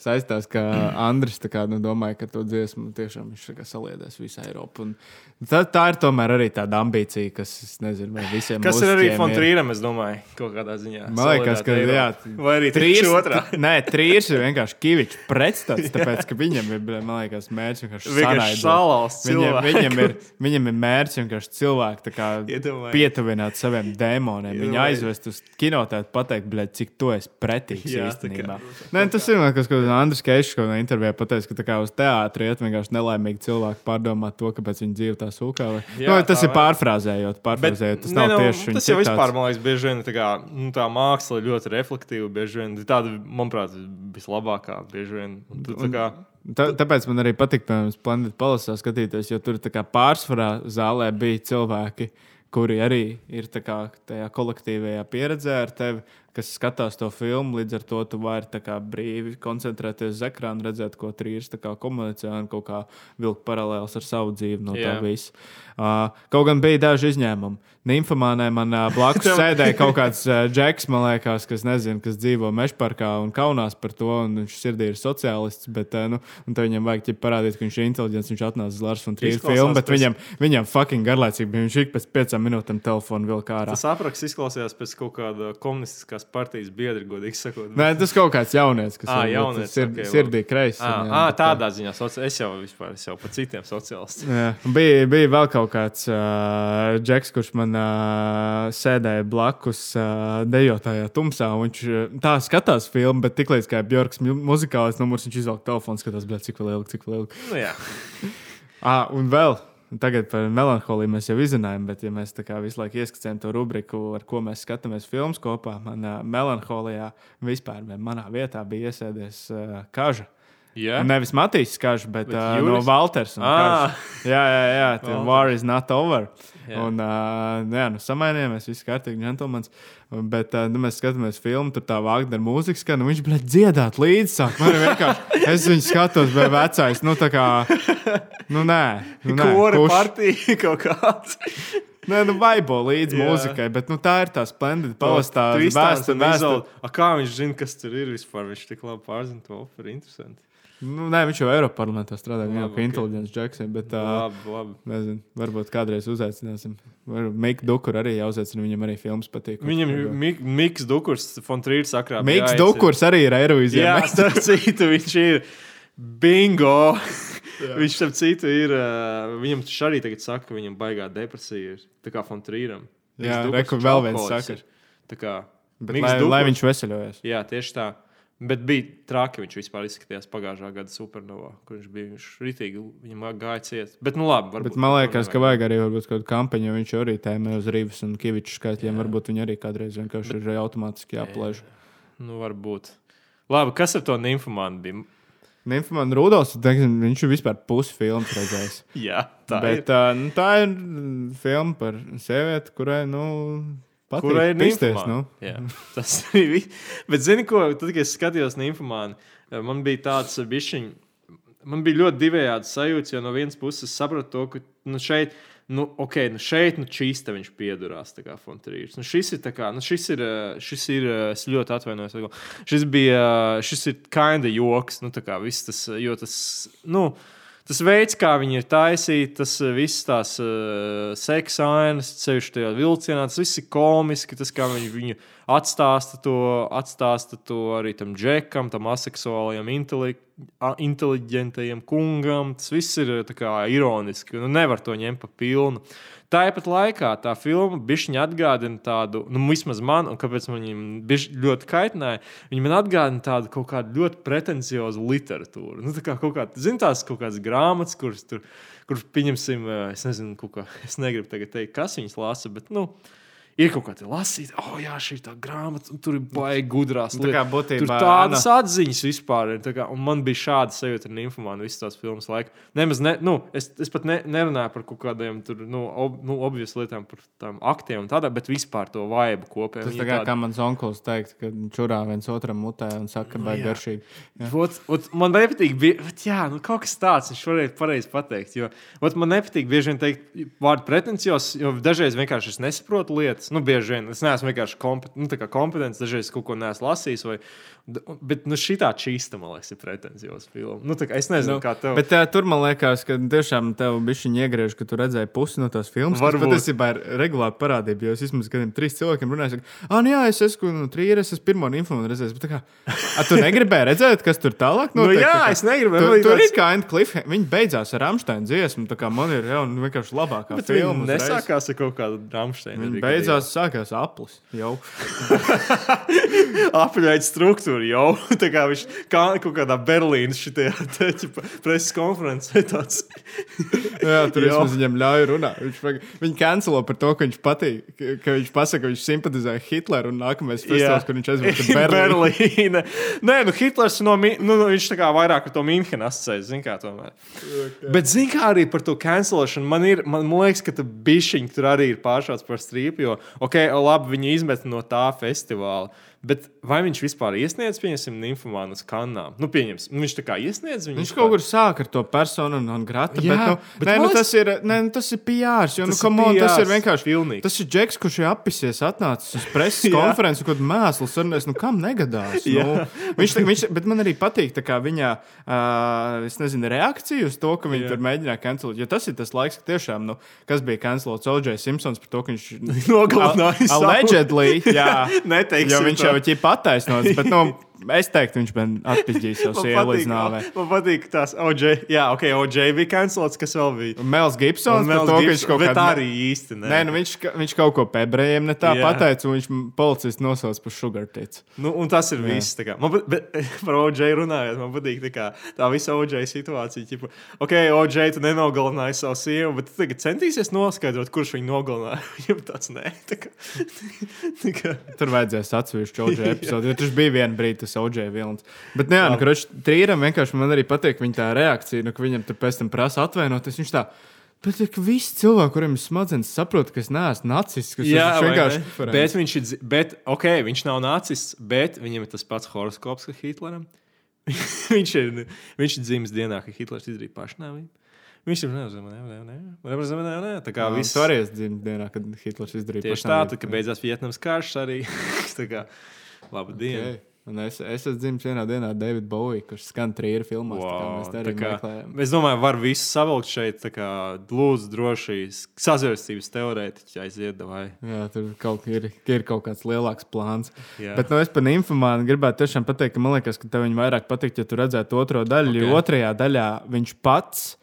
saistās, ka Andris kā, nu, domāja, ka to dziesmu tiešām viņš kā saliedēs visu Eiropu. Un tā, tā ir tomēr arī tāda ambīcija, kas, nezinu, vai visiem Kas ir arī Fontrīram, es domāju, kaut kādā ziņā. Man liekas, ka jā. Vai arī trīs otrā. Nē, trīs ir vienkārši Kavičs pretstats, tāpēc, ka viņam ir, man liekas, mērķis vienkārši salauzt Viņam, viņam, ir, viņam ir mērķis vienkārši cilvēku kā pietuvināt saviem dēmoniem. Viņu aizvest uz kinotēātru, pateikt, bļa, cik tu esi pretīgs Jā, īstenībā. Nē, tas ir man kas, ko Andris Keišs kaut kādā intervijā pateica, ka tā kā uz teātri iet vienkārši nelaimīgi cilvēki pārdomā to, kāpēc viņi dzīvo tā sūkā. Vai... Jā, Nu, tas tā ir pārfrāzējot, pārfrāzējot. Tas nav ne, nu, tieši viņa Tas jau vispār, man liekas, bieži vien tā, kā, nu, tā māksla ļoti reflektīva. Bieži vien tāda, manuprāt, vislabākā. Bieži vien. Un tu tā kā, Tā, tāpēc man arī patīk, piemēram, Splendid Palace skatīties, jo tur tā pārsvarā zālē bija cilvēki, kuri arī ir tā kā tajā kolektīvajā pieredzē ar tevi, kas skatās to filmu. Līdz ar to tu vari kā brīvi koncentrēties uz ekrāna, redzēt, ko trīs komunicē un kaut kā vilkt paralēlus ar savu dzīvi no visa. Uh, kaut gan bija daži izņēmumi. Nymphomānai man uh, blakus sēdēja kaut kāds uh, džeks, man liekas, kas, nezinu, kas dzīvo mežparkā un kaunās par to. Viņš sirdī ir sociālists, bet uh, nu, viņam vajag ķip parādīt, ka viņš ir inteliģents. Viņš atnāca uz Lārs un Trīs filmu, bet pēc- viņam, viņam fucking garlaicīgi bija. Viņš ik pēc piecām minūtēm telefonu vilka ārā. tas apraksts izklausījās pēc kaut kāda komunistiskās partijas biedra, godīgi sakot. Nē, tas kaut kāds jaunietis, kas Ā, varbūt jaunietis, sird, ok, labi. sirdī kreis. À, viņam, à, bet, uh, tādā ziņā soci... es jau vispār es jau par citiem sociālistiem. Jā, bija, bija vēl kaut kāds uh, džeks, kurš man uh, sēdēja blakus uh, dejotājā tumsā. Viņš uh, tā skatās filmu, bet tiklīdz kā Bjorks mu- muzikālais numurs, viņš izvelk telefonu, skatās, cik vēl ilgi, cik vēl ilgi. Nu, jā. Ah, un vēl. Tagad par melanholiju mēs jau izzinājām, bet, ja mēs tā kā visu laiku ieskicējam to rubriku, ar ko mēs skatāmies filmas kopā, manā melanholijā vispār manā vietā bija iesēdies uh, kaža. Jā. Nevis Matīs Kažs, bet, Bet uh, no Juris? Walters. un Ā. Kažs. Jā, jā, jā. tā. War is not over. Jā. Un, uh, jā, nu, samainījāmies, viss kārtīgi, džentlmenis. Bet uh, nu, mēs skatāmies filmu, tur tā Wagner mūzika skan, un viņš bija dziedāt līdzi. Sāk. Man ir vienkārši, es viņu skatos, bet vecais, nu tā kā, nu nē. Nu, nē Kora puš. partija kaut kāds. Nē, nu vaibo līdzi Jā. mūzikai, bet nu, tā ir tā splendida palastā. Izolda. A, Kā viņš zina, kas tur ir vispār? Viņš tik labi pārzina to operu. Interesanti. Nu, nē, viņš jau Eiropā parlamentā strādā, viņam Labi, kā inteliģents džeks. Bet, Labi, labi. Nezinu, varbūt kādreiz uzaicināsim. Mikls Dukur arī jāuzaicina. Viņam arī filmas patīk. Viņam ir Mik Miks Dukurs, Fontrīrs sakrā. Mikls Dukurs arī ir Eirovīzijā. Jā, starp citu, viņš ir bingo. viņš, starp citu, ir. Viņam taču arī tagad saka, ka viņam baigā depresija ir. Tā kā Fontrīram. Jā, reku vēl viens sakars. Lai, Dukurs- lai viņš veseļojas. Jā, tieši tā. Bet bija traki, viņš vispār izskatījās pagājušā gada supernovā, kur viņš bija. Viņš ritīgi, viņam gāja ciet. Bet, nu labi, varbūt. Bet man liekas, ka vajag arī kaut kādu kampaņu, jo viņš arī tēmē uz Rīgas un Kaviča skaitļiem. Varbūt viņi arī kādreiz vienkārši ir automātiski jāplēš. Nu, varbūt. Labi, kas ar to nymfomānu bija? Nymfman Rudolfs, viņš ir vispār pusi filmas redzējis. Jā, tā Bet, ir. tā, nu, tā ir mm, filma par sievieti, kurai, nu, Kurai ir pisties, nu. Jā, tas ir viss. Bet, zini, ko? Tad, kad es skatījos nymfomānu, man bija tāds bišķiņš. Man bija ļoti divējādi sajūta, jo no vienas puses es sapratu, to, ka nu, šeit, nu, okay, nu, šeit nu, čīsta viņš piedurās. kā Fontrīrs. Nu, šis ir, tā kā, nu, šis ir, eh, šis ir, eh, es ļoti atvainojos. Šis bija, eh, šis ir kinda joks, nu, tā kā viss tas, jo tas, nu, Tas veids, kā viņi ir taisīti, tas eh, viss tās uh, seksa ainas, ceļš tajā vilcienā, tas viss ir komiski. Tas, kā viņi viņu atstāsta to, atstāsta to arī tam džekam, tam aseksuālajam, inteli a- inteliģentajam kungam. Tas viss ir tā kā ironiski. Nu, nevar to ņemt pa pilnu. Tāpat laikā tā filma bišķiņa atgādina tādu, nu, vismaz man, un kāpēc man bišķi ļoti kaitināja, viņa man atgādina tādu kaut kādu ļoti pretenciozu literatūru. Nu, tā kā kaut kāda, zin, tās kaut kādas grāmatas, kuras tur, kuras pieņemsim, eh, es nezinu, kā, es negribu tagad teikt, kas viņas lasa, bet, nu, Ir kaut kāda lasīta, oh, jā, šī tā grāmata, un tur ir baigi gudrās Tā kā lietas. būtībā Tur tādas atziņas vispār ir. Kā, un man bija šāda sajūta ar Nīfumānu visas tās filmas laikā. Nemaz ne, nu, es, es pat ne, nerunāju par kaut kādiem tur, nu, ob, nu, obvious lietām, par tām aktiem un tādā, bet vispār to vaibu kopēju. Tas tā kā, kā mans onkls teikt, ka čurā viens otram mutē un saka, ka Nu, baigi jā. garšīgi. Ot, ot, man nepatīk, ot, jā, nu, kaut kas tāds, viņš varēja pareizi pateikt. Jo, ot, man nepatīk bieži vien teikt vārdu pretencios, jo dažreiz vienkārši es nesaprotu lietas. Nu, bieži vien es neesmu vienkārši kompet, nu, tā kompetents, dažreiz kaut ko neesmu lasījis. Vai, bet nu, šī tā čīsta, man liekas, ir pretencios filma. Nu, tā es nezinu, nu, kā tev. Bet uh, tur man liekas, ka tiešām tev bija šī iegriež, ka tu redzēji pusi no tās filmas. Tas Varbūt. patiesībā ir regulāri parādība. Jo es vismaz kādiem trīs cilvēkiem runāju, ka, ah, nu jā, es esmu no trījus, es pirmo informāciju redzēju. Bet, tā kā, a, tu negribēji redzēt, kas tur tālāk Nu notiek? jā, Tā kā- es man bija tur ir kā Ant Cliff. Viņi beidzās ar Amsteina dziesmu. Tā kā man ir jau nu, vienkārši labākā Bet filma. nesākās ar kaut kādu Rāmsteinu. Viņi beidzās, sākās aplis. Jau. Apaļaida struktūra jau tā kā viņš kā kaut kādā Berlīnas preses konferencē. Tāds. Jā, tur es viņam ļauju runāt. Viņš, viņu kancelo par to, ka viņš patīk, ka- viņš pasaka, ka viņš simpatizē Hitleru un nākamais festivāls, kur viņš aizved uz Berlīnu. Nē, nu Hitlers no, nu, nu, viņš tā kā vairāk ar to Münchenu asociējas, zin kā tomēr. Okay. Bet zin kā arī par to cancelēšanu, man, ir, man, liekas, ka tu bišķiņi tur arī ir pāršāds par strīpu, jo, ok, labi, viņi izmet no tā festivāla. Bet vai viņš vispār iesniedz, pieņemsim, nymfomānu kanām? Nu, pieņemsim, nu, viņš tā kā iesniedz viņu. Viņš kaut kur sāk ar to personu un, un grāmatu. Jā, bet, nu, bet nē, nu, tas ir, nē, nu, tas ir PR. Jo, nu, Tas come on, tas ir PRs, vienkārši pilnīgi. Tas ir Džeks, kurš ir apisies, atnācis uz preses konferenci, kur mēsls runās. Nu, kam negadās? Nu, viņš, tā- viņš, bet man arī patīk viņa uh, nezinu, reakcija uz to, ka viņi Jā. tur mēģināja cancelēt. Jo tas ir tas laiks, ka tiešām, nu, kas bija cancelots O.J. Simpsons par to, ka viņš Nogalināja Allegedly, jā. Neteiksim viņš. Jau ir attaisnots. Bet, nu, es teiktu, viņš man atpiģīs savu Man sievu līdz nāvei. man patīk tās OJ. Jā, ok, OJ bija cancelots, kas vēl bija. Un Mels Gibsons, Mels to, ka Gibson, viņš kaut bet kādā arī īsti ne. Nē, nu viņš, viņš kaut ko pebrējiem ne tā Jā. pateica, un viņš policists nosauca par sugartīcu. Nu, un tas ir viss. tā kā. Man, pat- bet, par OJ runājot, man patīk tā, kā, tā visa OJ situācija. Ķipa, ok, OJ, tu nenogalināji savu sievu, bet tu tagad centīsies noskaidrot, kurš viņu nogalināja. Viņam tāds nē. Tā kā, tā kā, Tur vajadzēs atsevišķu OJ epizodi, jo tur bija viena brīdi, tas OJ vilnis. Bet, nu, jā, nu, kurš trīram vienkārši man arī patīk viņa tā reakcija, nu, ka viņam tur pēc tam prasa atvainoties. Viņš tā, bet ja, visi cilvēki, kuriem ir smadzenes, saprot, ka es neesmu nacists, ka Jā, vai vienkārši bet viņš ir. Bet, ok, viņš nav nacists, bet viņam ir tas pats horoskops, kā Hitleram. viņš ir, viņš ir dzimis dienā, kad Hitlers izdarīja pašnāvību. Viņš ir neuzmanīgs. Tā kā viss arī es dzimtu dienā, kad Hitlers izdarīja Tieši tā, tad, kad beidzās Vietnams karš, arī tā kā labu dienu. Okay. Un es, es esmu dzimis vienā dienā David Bowie, kurš skan trījā filmās. tā kā Wow, mēs tā kā, meklējam. es domāju, var visu savilkt šeit. tā kā Lūdzu, droši sazvērstības teorētiķi aiziet. Vai. Jā, tur kaut, ir, ir kaut kāds lielāks plāns. Jā. Bet nu, es par infomānu gribētu tiešām pateikt, ka man liekas, ka tev viņa vairāk patīk, ja tu redzētu otro daļu. Okay. Jo otrajā daļā viņš pats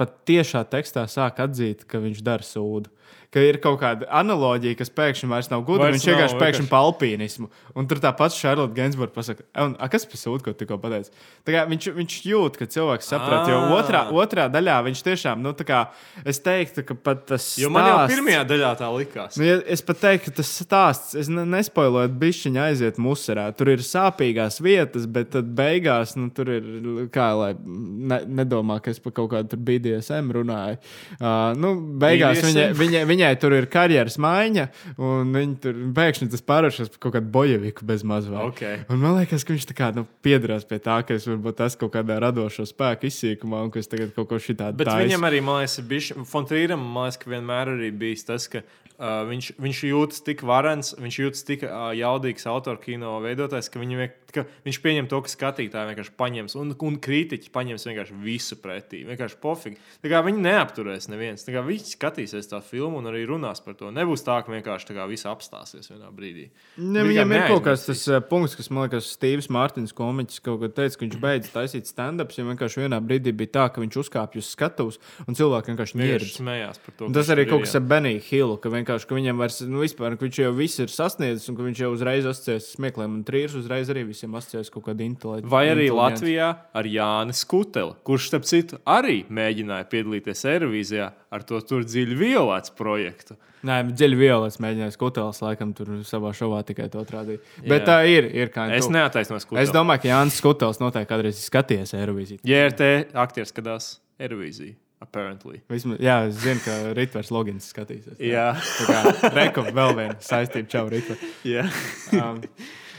pat tiešā tekstā sāk atzīt, ka viņš dara sūdu. Ka ir kaut kāda analoģija, kas pēkšņi vairs nav gudra. Vairs Viņš vienkārši pēkšņi pa alpīnismu. Un tur tāpat Šarlotte Gainsbourg pasakā, "E, un, a, kas par sūdu, ko tikko pateici? Tā kā Viņš, viņš jūt, ka cilvēks saprot, jo Ā. otrā, otrā daļā viņš tiešām, nu, tā kā es teiktu, ka pat tas. Jo man jau stāsts- pirmajā daļā tā likās. Nu, ja, es pat teiktu, ka tas stāsts, es ne, nespoiloju, bišķiņa aiziet muserā. Tur ir sāpīgās vietas, bet tad beigās nu, tur ir, kā lai ne, nedomā, ka es par kaut kādu BDSM runāju. Uh, nu, beigās BDSM? viņai, viņai tur ir karjeras maiņa, un viņi tur pēkšņi tas pārvēršas par kaut kādu bojeviku bez mazvā. Ok. Un man liekas, ka viņš tā kā nu, piedarās pie tā, ka es varbūt esmu kaut kādā radošo spēku izsīkumā, un ka es tagad kaut ko šitādu Bet taisu. viņam arī, man liekas, bijis. Fontrīram, man liekas, ka vienmēr arī bijis tas, ka uh, viņš, viņš jūtas tik varens, viņš jūtas tik uh, jaudīgs autora kino veidotājs, ka, viņu ka viņš pieņem to, ka skatītāji vienkārši paņems, un, un kritiķi paņems vienkārši visu pretī. Vienkārši pofīgi. Viņi neapturēs neviens. Viņi skatīsies tā filmu un arī runās par to. Nebūs tā, ka vienkārši tā kā viss apstāsies vienā brīdī. Ne, viņam ir kaut kas tāds uh, punkts, kas man liekas, Steve's Mārtiņš komiķis kaut kad teica, ka viņš beidz taisīt stand-ups. Jo vienkārši vienā brīdī bija tā, ka viņš uzkāpj uz skatuves un cilvēki vienkārši smējās par to. Tas arī kaut kas ar Beniju Hillu, ka ka viņam vairs, nu, vispār, ka viņš jau viss ir sasniedzis un ka viņš jau uzreiz asociēs smiekliem un trīs uzreiz arī visiem asociēs kaut kādu intelektu. Vai arī Latvijā ar Jāni Skuteli, kurš, starp citu, arī mēģināja piedalīties Eirovīzijā ar to tur dziļi violēts projektu. Nē, dziļi violas mēģināja skutēlis, laikam, tur savā šovā tikai to rādīt. Bet tā ir, ir Es neataisnoju Skuteli. Es domāju, ka Jānis Skutēlis noteikti kādreiz ir skatījies Eirovīziju. JRT aktieris skatās Eirovīziju. Apparently. Vismaz, jā, es zinu, ka Ritvers Logins skatīsies. Jā. Tā kā rekom vēl viena saistība, čau, Ritver. Jā. Um,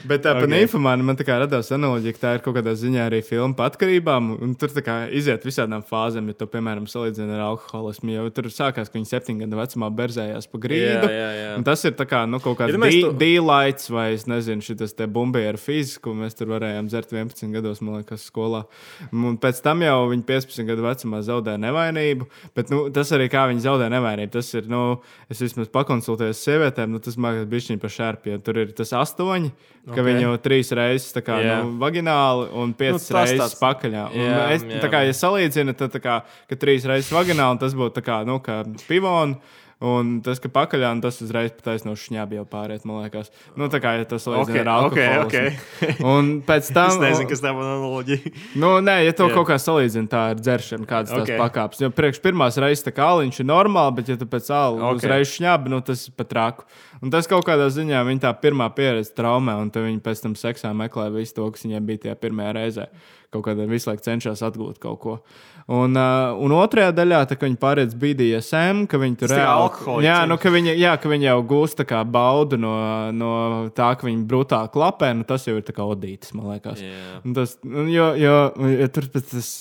bet tā par Ok. okay. infomānu man radās analoģija, ka tā ir kaut kādā ziņā arī filma par atkarībām. Un tur kā iziet visādām fāzēm, ja to, piemēram, salīdzina ar alkoholismu. Jau tur sākās, ka viņi septiņu gadu vecumā berzējās pa grīdu. Jā, jā, jā. Tas ir kā, nu, kaut kāds ja dīlaits vai, es nezinu, šis te bumbieru fiziku, ko mēs tur varējām dzert 11 gados, man liekas, skolā. Un pēc tam jau viņi 15 gadu vecumā zaudēja nevainību. Bet nu, tas arī kā viņi zaudē nevainību. Tas ir, nu, es vismaz pakonsultējos ar sievietēm, nu, tas liekas, bija par šārpiem. Tur ir tas astoņi, ka Ok. okay. viņi jau trīs reizes tā kā, Jā. nu, vagināli un piecas tas nu, reizes tāds- pakaļā. Un Jā, es, tā kā, ja salīdzinu, tad tā kā, ka trīs reizes vagināli tas būtu kā, nu, kā pivons. Un tas, ka pakaļā, tas uzreiz pat no šņābi jau pāriet, man liekas. Nu, tā kā ja tas Ok, salīdzina ar ok, alkoholu. ok. Un pēc tam. Es nezinu, kas tā ir analoģija. Nu, nē, ja to yeah. kaut kā salīdzina, tā ir dzeršana, kādas tās Ok. okay. pakāpes. Jo priekš pirmās reizes tā kā aliņš ir normāli, bet ja tu pēc Ok. okay. uzreiz šņābi, nu tas ir pat raku. Un tas kaut kādā ziņā viņa tā pirmā pieredze traumē, un viņa pēc tam seksā meklē visu to, kas viņai bija tajā pirmajā reizē. Kaut kādā visu laiku cenšas atgūt kaut ko. Un, uh, un otrajā daļā, viņi pārēc BDSM, ka viņi tur reāli- Jā, nu, ka viņi, jā, ka viņi jau gūst baudu no, no tā, ka viņi brutāli klapē, nu tas jau ir odītis, man liekas. Jā. Un Tas, jo, jo, jo tur pēc tas.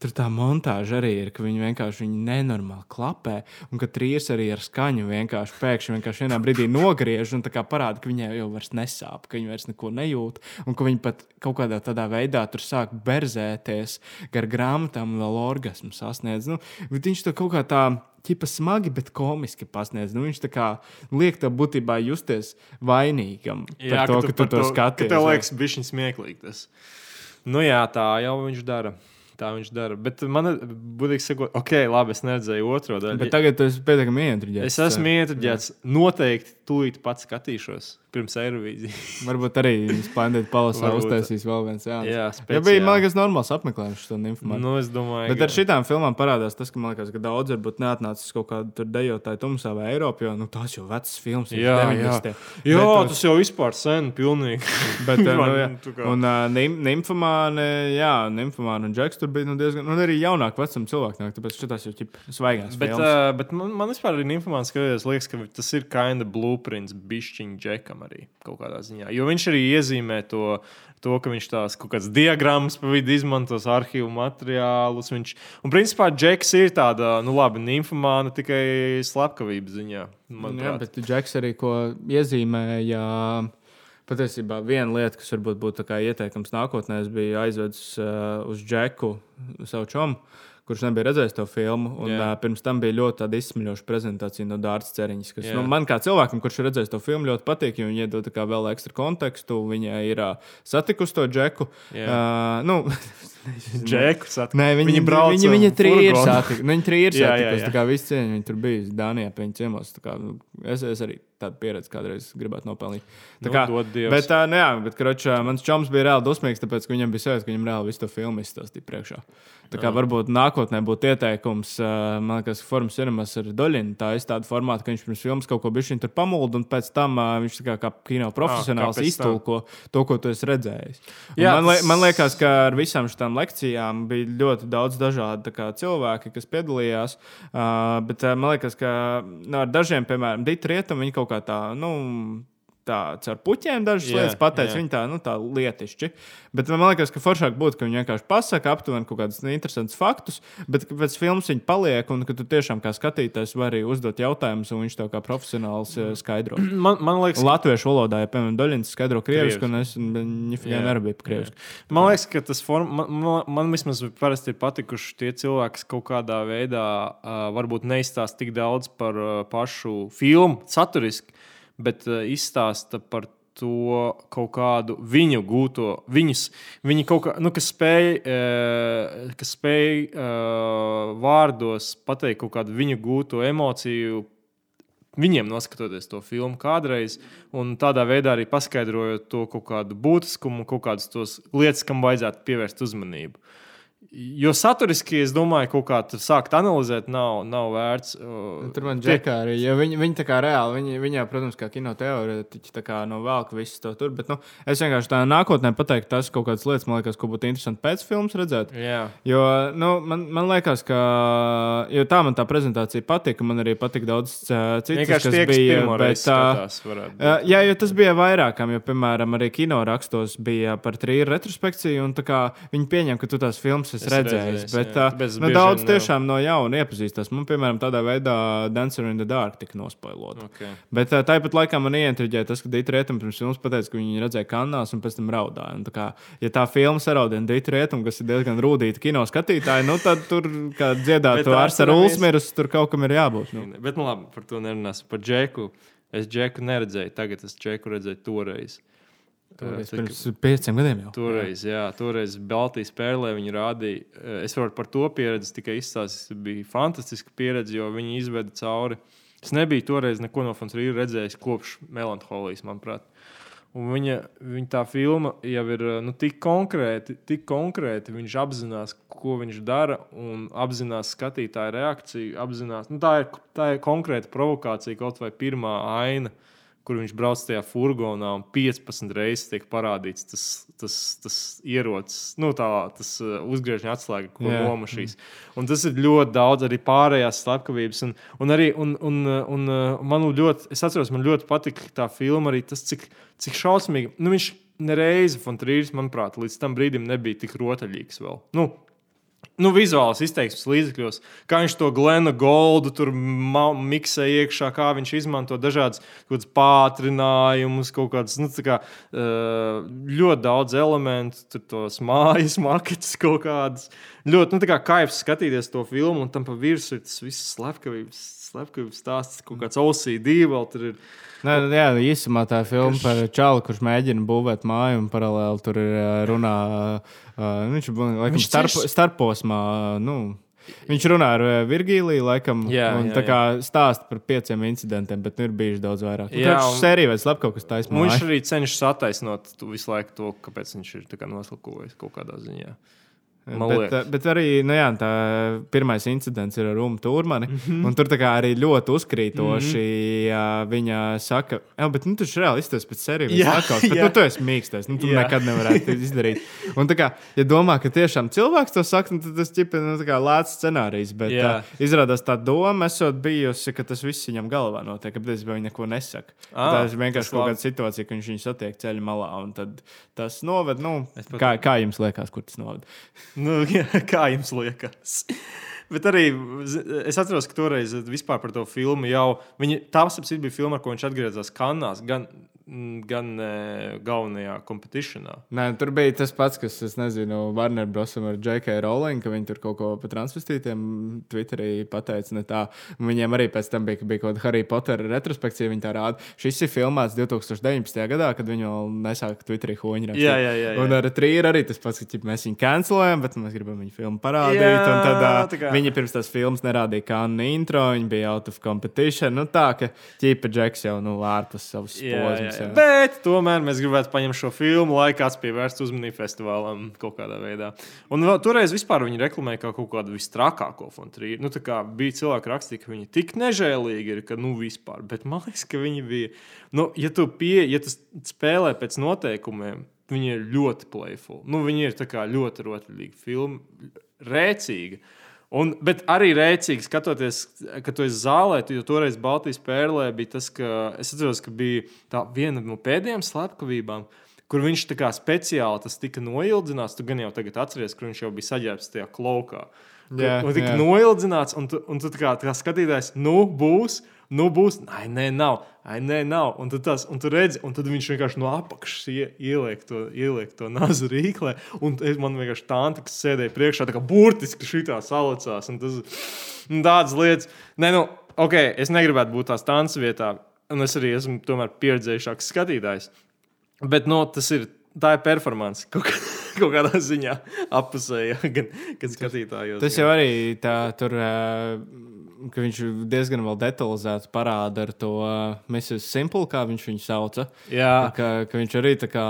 Tur tā montāža arī ir, ka viņi vienkārši viņi nenormāli klapē, un ka trīs arī ar skaņu vienkārši pēkšņi vienkārši vienā brīdī nogriež un tā kā parāda, ka viņai jau vairs nesāp, ka viņi vairs neko nejūt, un ka viņi pat kaut kādā tādā veidā tur sāk berzēties gar grāmatām vēl orgasmu sasniedz. Nu, viņš to kaut kā tā. Ķipa smagi, bet komiski pasniedz. Nu, viņš tā kā liek tev būtībā justies vainīgam par to, ka tu par to Ka skaties. tev vai- liekas, bija šis smieklīgi. Tas. Nu jā, tā jau viņš dara. Tā viņš dara. Bet man, būtīgi sakot, ok, labi, es neredzēju otro daļu. Bet tagad tu esi pietiekami ieinteresēts. Es esmu ietriģēts. Noteikti tūlīt pats skatīšos pirms Eirovīzijas. Varbūt arī Spānijas palasā uztaisīs vēl viens jauns. Jā, ja speciāli. bija, man liekas, normāls apmeklējums šo informāciju. Nu, es domāju, Bet ar šitām filmām parādās tas, ka man liekas, ka daudz varbūt neatnāca uz kaut kādu tur dejotāju tumsā vai Eiropā, jo nu, tās jau vecas filmas. Jā, jā. 90. Jā, Bet, tas jau vispār sen, pilnīgi. Bet, uh, nu, jā. un uh, Nymphomāne, jā, Nymphomāne un Džeks tur bija nu, diezgan, un arī jaunāk vecuma cilvēki, nāk, tāpēc šitās jau ķip svaigās Bet, filmas. uh, bet man, man vispār ir informācija, ka liekas, ka tas ir kinda blueprints bišķiņa džekam arī kaut kādā ziņā. Jo viņš arī iezīmē to, to ka viņš tās kaut kādas diagrammas pa vidu izmantos arhīvu materiālus. Viņš, un principā džeks ir tāda, nu labi, nymfomāna tikai slepkavības ziņā. Jā, manuprāt. bet Džeks arī ko iezīmēja. Patiesībā viena lieta, kas varbūt būtu ieteikums nākotnē, es biju aizvedis uh, uz Džeku, savu čomu, kurš nebija redzējis to filmu. Un, Jā. uh, pirms tam bija ļoti izsmeļoša prezentācija no Dārza Ceriņas, kas Jā. nu, man kā cilvēkam, kurš ir redzējis to filmu, ļoti patīk, jo viņi iedod vēl ekstra kontekstu. Viņa ir uh, satikusi to džeku. Jā. Uh, nu, Džeku sat- Nē, viņi, Viņi brauca Viņi, viņi trīs furgonu. satikus. Viņi trīs Jā, jā, satikus. jā. Tā kā visi cieņi, viņi tur bija Dānijā, pie viņa ciemos. Nu, es, es arī tādu pieredzi kādreiz gribētu nopelnīt. Tā Nu, kā, dod Dievs. bet, uh, nu, jā, bet kročā, mans čoms bija reāli dusmīgs, tāpēc, ka viņam bija sajūta, ka viņam reāli visu to filmu izstāstīja priekšā. Tā kā varbūt nākotnē būtu ieteikums, uh, man liekas, Formas Cinemas ar Doļinu. Tā ir tāda formāta, ka viņš pirms filmas kaut ko bišķiņ tur pamulda, un pēc tam uh, viņš kā, kā kino profesionāls tam. iztulko to, ko tu esi redzējis. Un Jā, man, li man liekas, ka ar visām šīm lekcijām bija ļoti daudz dažādu kā, cilvēku, kas piedalījās. Uh, bet uh, man liekas, ka nu, ar dažiem, piemēram, Dita Rietam, viņi kaut kā tā. Nu, Tā ar puķiem dažas Jā, lietas pateica, jā. viņi tā, nu, tā lietišķi. Bet man liekas, ka foršāk būtu, ka viņi vienkārši pasaka aptuveni kaut kādus interesantus faktus, bet ka pēc filmas viņi paliek un ka tu tiešām kā skatītājs vari uzdot jautājumus, un viņš tev kā profesionāls eh, skaidro. Man, man liekas, Latviešu valodā, ja piemēram, Doļins skaidro krievisku, un es Jā. viņu nerabīju krievisku. Man liekas, ka tas form, man, man, man vismaz parasti ir patikuši tie cilvēki, kas kaut kādā veidā uh, varbūt neizstāsta tik daudz par uh, pašu filmu, saturiski, bet uh, izstāsta par to kaut kādu viņu gūto, viņus, viņi kaut kā, nu, kas spēj, uh, kas spēj uh, vārdos pateikt kaut kādu viņu gūto emociju, viņiem noskatoties to filmu kādreiz, un tādā veidā arī paskaidrojot to kaut kādu būtiskumu, kaut kādas tos lietas, kam vajadzētu pievērst uzmanību. Jo saturiski, es domāju, kaut kā sākt analizēt, nav, nav vērts. Tur man džekā arī, jo viņi, viņi tā kā reāli, viņi, jau, protams, kā kino teorētiķi, tā kā no vēl, ka viss to tur, bet, nu, es vienkārši tā nākotnē pateiktu, tas kaut kādas lietas, man liekas, ko būtu interesanti pēc filmas redzēt. Jā, Jo, nu, man, man liekas, ka jo tā man tā prezentācija patika, man arī patika daudz citas, vienkārši kas bija, bet, reizi ā, skatās, varētu Jā, jo tas bija vairākam, jo, piemēram, arī kino rakstos bija par trījus retrospekciju, tā viņi pieņem, ka tu tās filmas Esi redzējis. redzējis, Bet, jā. uh, nu, daudz tiešām no jauna iepazīstās. Man, piemēram, tādā veidā Dancer in the Dark tika nospoilota. Okay. Bet uh, tāpat laikā man ieintriģēja tas, ka Dita Rietam pirms filmas pateica, ka viņi redzēja kanālus un pēc tam raudāja. Un tā kā, ja tā filma saraudīja Dita Rietam, kas ir diezgan rūtīta kino skatītāja, nu tad tur, kā dziedātu ar atceramies- Ulsmirus, tur kaut kam ir jābūt. Nu. Bet, nu, labi, par to nerunāsim. Par džeku. Es džeku neredzēju, tagad es džeku redzēju toreiz. Toreiz ka- Pirms pieciem gadiem jau. Toreiz, jā, toreiz Baltijas pērlē viņi rādīja. eh, Es varu par to pieredzi tikai izstāstīt. Tas bija fantastiska pieredze, jo viņi izveda cauri. Es nebiju toreiz neko no Fontrīra redzējis kopš melanholijas, manuprāt. Un viņa, viņa tā filma jau ir eh, nu, tik konkrēti, tik konkrēti. Viņš apzinās, ko viņš dara, un apzinās skatītāju reakciju. Apzinās, nu, tā, ir, tā ir konkrēta provokācija, kaut vai pirmā aina kur viņš brauc tajā furgonā un 15 reizes tiek parādīts tas, tas, tas ierocis, nu, tā, tas uh, uzgriežņa atslēga, ko Jā. nomašīs. Un tas ir ļoti daudz arī pārējās slepkavības. Un, un arī un, un, un, uh, man ļoti, es atceros, man ļoti patika tā filma, arī tas, cik, cik šausmīgi. Nu, viņš nereizi Fontrīrs, manuprāt, līdz tam brīdim nebija tik rotaļīgs vēl. Nu, Nu, vizuāls izteiksmes līdzekļos, kā viņš to Glenu Goldu tur miksē iekšā, kā viņš izmanto dažādas pātrinājumus, kaut kādas nu, kā, uh, ļoti daudz elementu, tur tos mājas maketus kaut kādas. Ļoti, nu, kā kaifs skatīties to filmu, un tam pa virsmu ir tas viss slepkavības, slepkavības stāsts, kaut kāds OCD vēl tur ir. Nē, nu, jā, īsumā tā ir filma par čalu, kurš mēģina būvēt māju, un paralēli tur ir runā. Viņš ir laikam, starp, starposmā. Nu, viņš runā ar Virgīliju, laikam, Jā, un jā, tā kā stāsta par pieciem incidentiem, bet nu, ir bijuši daudz vairāk. Jā, un- sērija vai slēp kaut kas Nu, taisnīgs. viņš arī cenšas attaisnot visu laiku to, kāpēc viņš ir tā kā noslapkavojis kaut kādā ziņā. Man Bet, bet arī nu jā, tā pirmais incidents ir ar Rūmu Turmani. Mm -hmm. Un tur arī ļoti uzkrītoši mm -hmm. viņa saka, ka nu, tu reāli izturies pēc sērijas. Jā, Atkal, bet jā. nu, tu esi mīkstais. Nu, tu Jā. nekad nevarētu izdarīt. Un, kā, ja domā, ka tiešām cilvēks to saka, nu, tad tas ir nu, lēts scenārijs. Bet Jā. tā, izrādās tā doma, esot bijusi, ka tas viss viņam galvā notiek, ka viņš neko nesaka. Ā, tā ir vienkārši kaut kāda situācija, ka viņš viņu satiek ceļa malā. Un tad tas noved, nu, pat- kā, kā jums liekas, kur tas noved? Nu, jā, kā jums liekas? Bet arī es atceros, ka toreiz par to filmu jau. Viņa, tā apziņā bija filma, ar ko viņš atgriezās Kanās. Gan gan ne galvenajā kompeticionā. Nē, tur bija tas pats, kas, es nezinu, Warner Brosam ar J.K. Rowling, ka viņi tur kaut ko par transvestītiem Twitterī pateica. ne Tā. Viņiem arī pēc tam bija, bija kaut kāda Harry Potter retrospekcija, viņi tā rāda. Šis ir filmēts 2019. gadā, kad viņi vēl nesāka Twitterī hoņu. Jā, jā, jā, jā. Un ar trījus arī tas pats, ka ķip, mēs viņu cancelējam, bet mēs gribam viņu filmu parādīt. Jā, un tad ā, tā kā- viņi pirms tās filmas nerādīja kā intro, viņi bija out of competition. Nu, tā, ka ķipa Džeks jau nu, ārpus savas posmas. Jā. Bet tomēr mēs gribētu paņemt šo filmu, lai kāds pievērstu uzmanību festivālam kaut kādā veidā. Un vēl, toreiz viņi reklamēja kā kaut kādu visstrakāko fontrī. Nu, bija cilvēki rakstīja, ka viņi tik nežēlīgi ir, ka nu vispār. Bet man liekas, ka viņi bija. Nu, ja tu pie, ja tu spēlē pēc noteikumiem, viņi ir ļoti playful. Nu, viņi ir ļoti rotaļīgi filma, rēcīga. Un, bet arī rēcīgi skatoties, kad tu esi zālē, tu, jo toreiz Baltijas pērlē bija tas, ka es atceros, ka bija tā viena no pēdējām slepkavībām, kur viņš tā kā speciāli tas tika noildzināts. Tu gan jau tagad atceries, kur viņš jau bija saģērbts tajā klaukā. Jā, un tika jā. noildzināts, un tu, un tu tā kā, tā kā skatītājs, nu būs. Nu, būs, ai, nē, nav, ai, nē, nav. Un tad, tas, un tu redzi, un tad viņš vienkārši no apakšas ie- ieliek to, ieliek to nazu rīklē. Un es- man vienkārši tā, kas sēdēja priekšā, tā kā burtiski šitā salicās. Un tas, un tādas lietas, nē, nu, ok, es negribētu būt tās tādas vietā, un es arī esmu tomēr pieredzējušāks skatītājs. Bet nu, tas ir. Tā ir performance kaut, kā, kaut kādā ziņā apusēja, gan, gan skatītājos. Tas jau arī tā, tur, ā, ka viņš diezgan detalizēti parāda ar to Mrs. Simple, kā viņš viņu sauca. Jā. Ka, ka viņš arī tā kā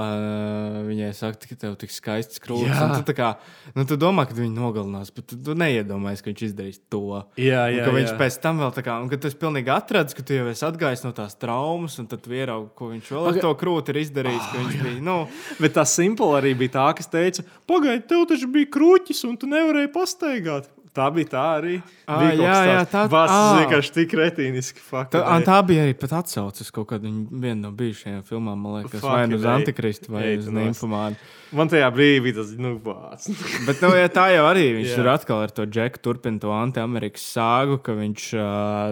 viņai saka, ka tev tik skaists krūtis. Un Tu, tā kā, nu, tu domā, ka viņu nogalinās, bet tu, tu neiedomājies, ka viņš izdarīs to. Jā, Un jā, ka viņš jā. pēc tam vēl tā kā, un ka esi pilnīgi atradzis, ka tu jau esi atgājis no tās traumas, un tad ieraugi, ko viņš vēl ar to krūti ir izdarījis. ka viņš bija, nu, Bet tā simbola arī bija tā, kas teica, pagaidi, tev taču bija kruķis, un tu nevarēji pastaigāt. Tā bija tā arī. Ā, Bija kaut jā, jā, tā- Vas ā. vienkārši tik retīniski. fuck, Tā, nē. tā bija arī pat atsauces kaut kādā viena no bijušajām filmām, man liekas, Fuck vai nu uz. Antikristu, vai Ej, uz. Nīmfamānu. Man tajā brīdī tas, nu, vārds. Bet nu, ja tā jau arī viņš tur atkal ar to džeku turpina to anti-amerikas sāgu, ka viņš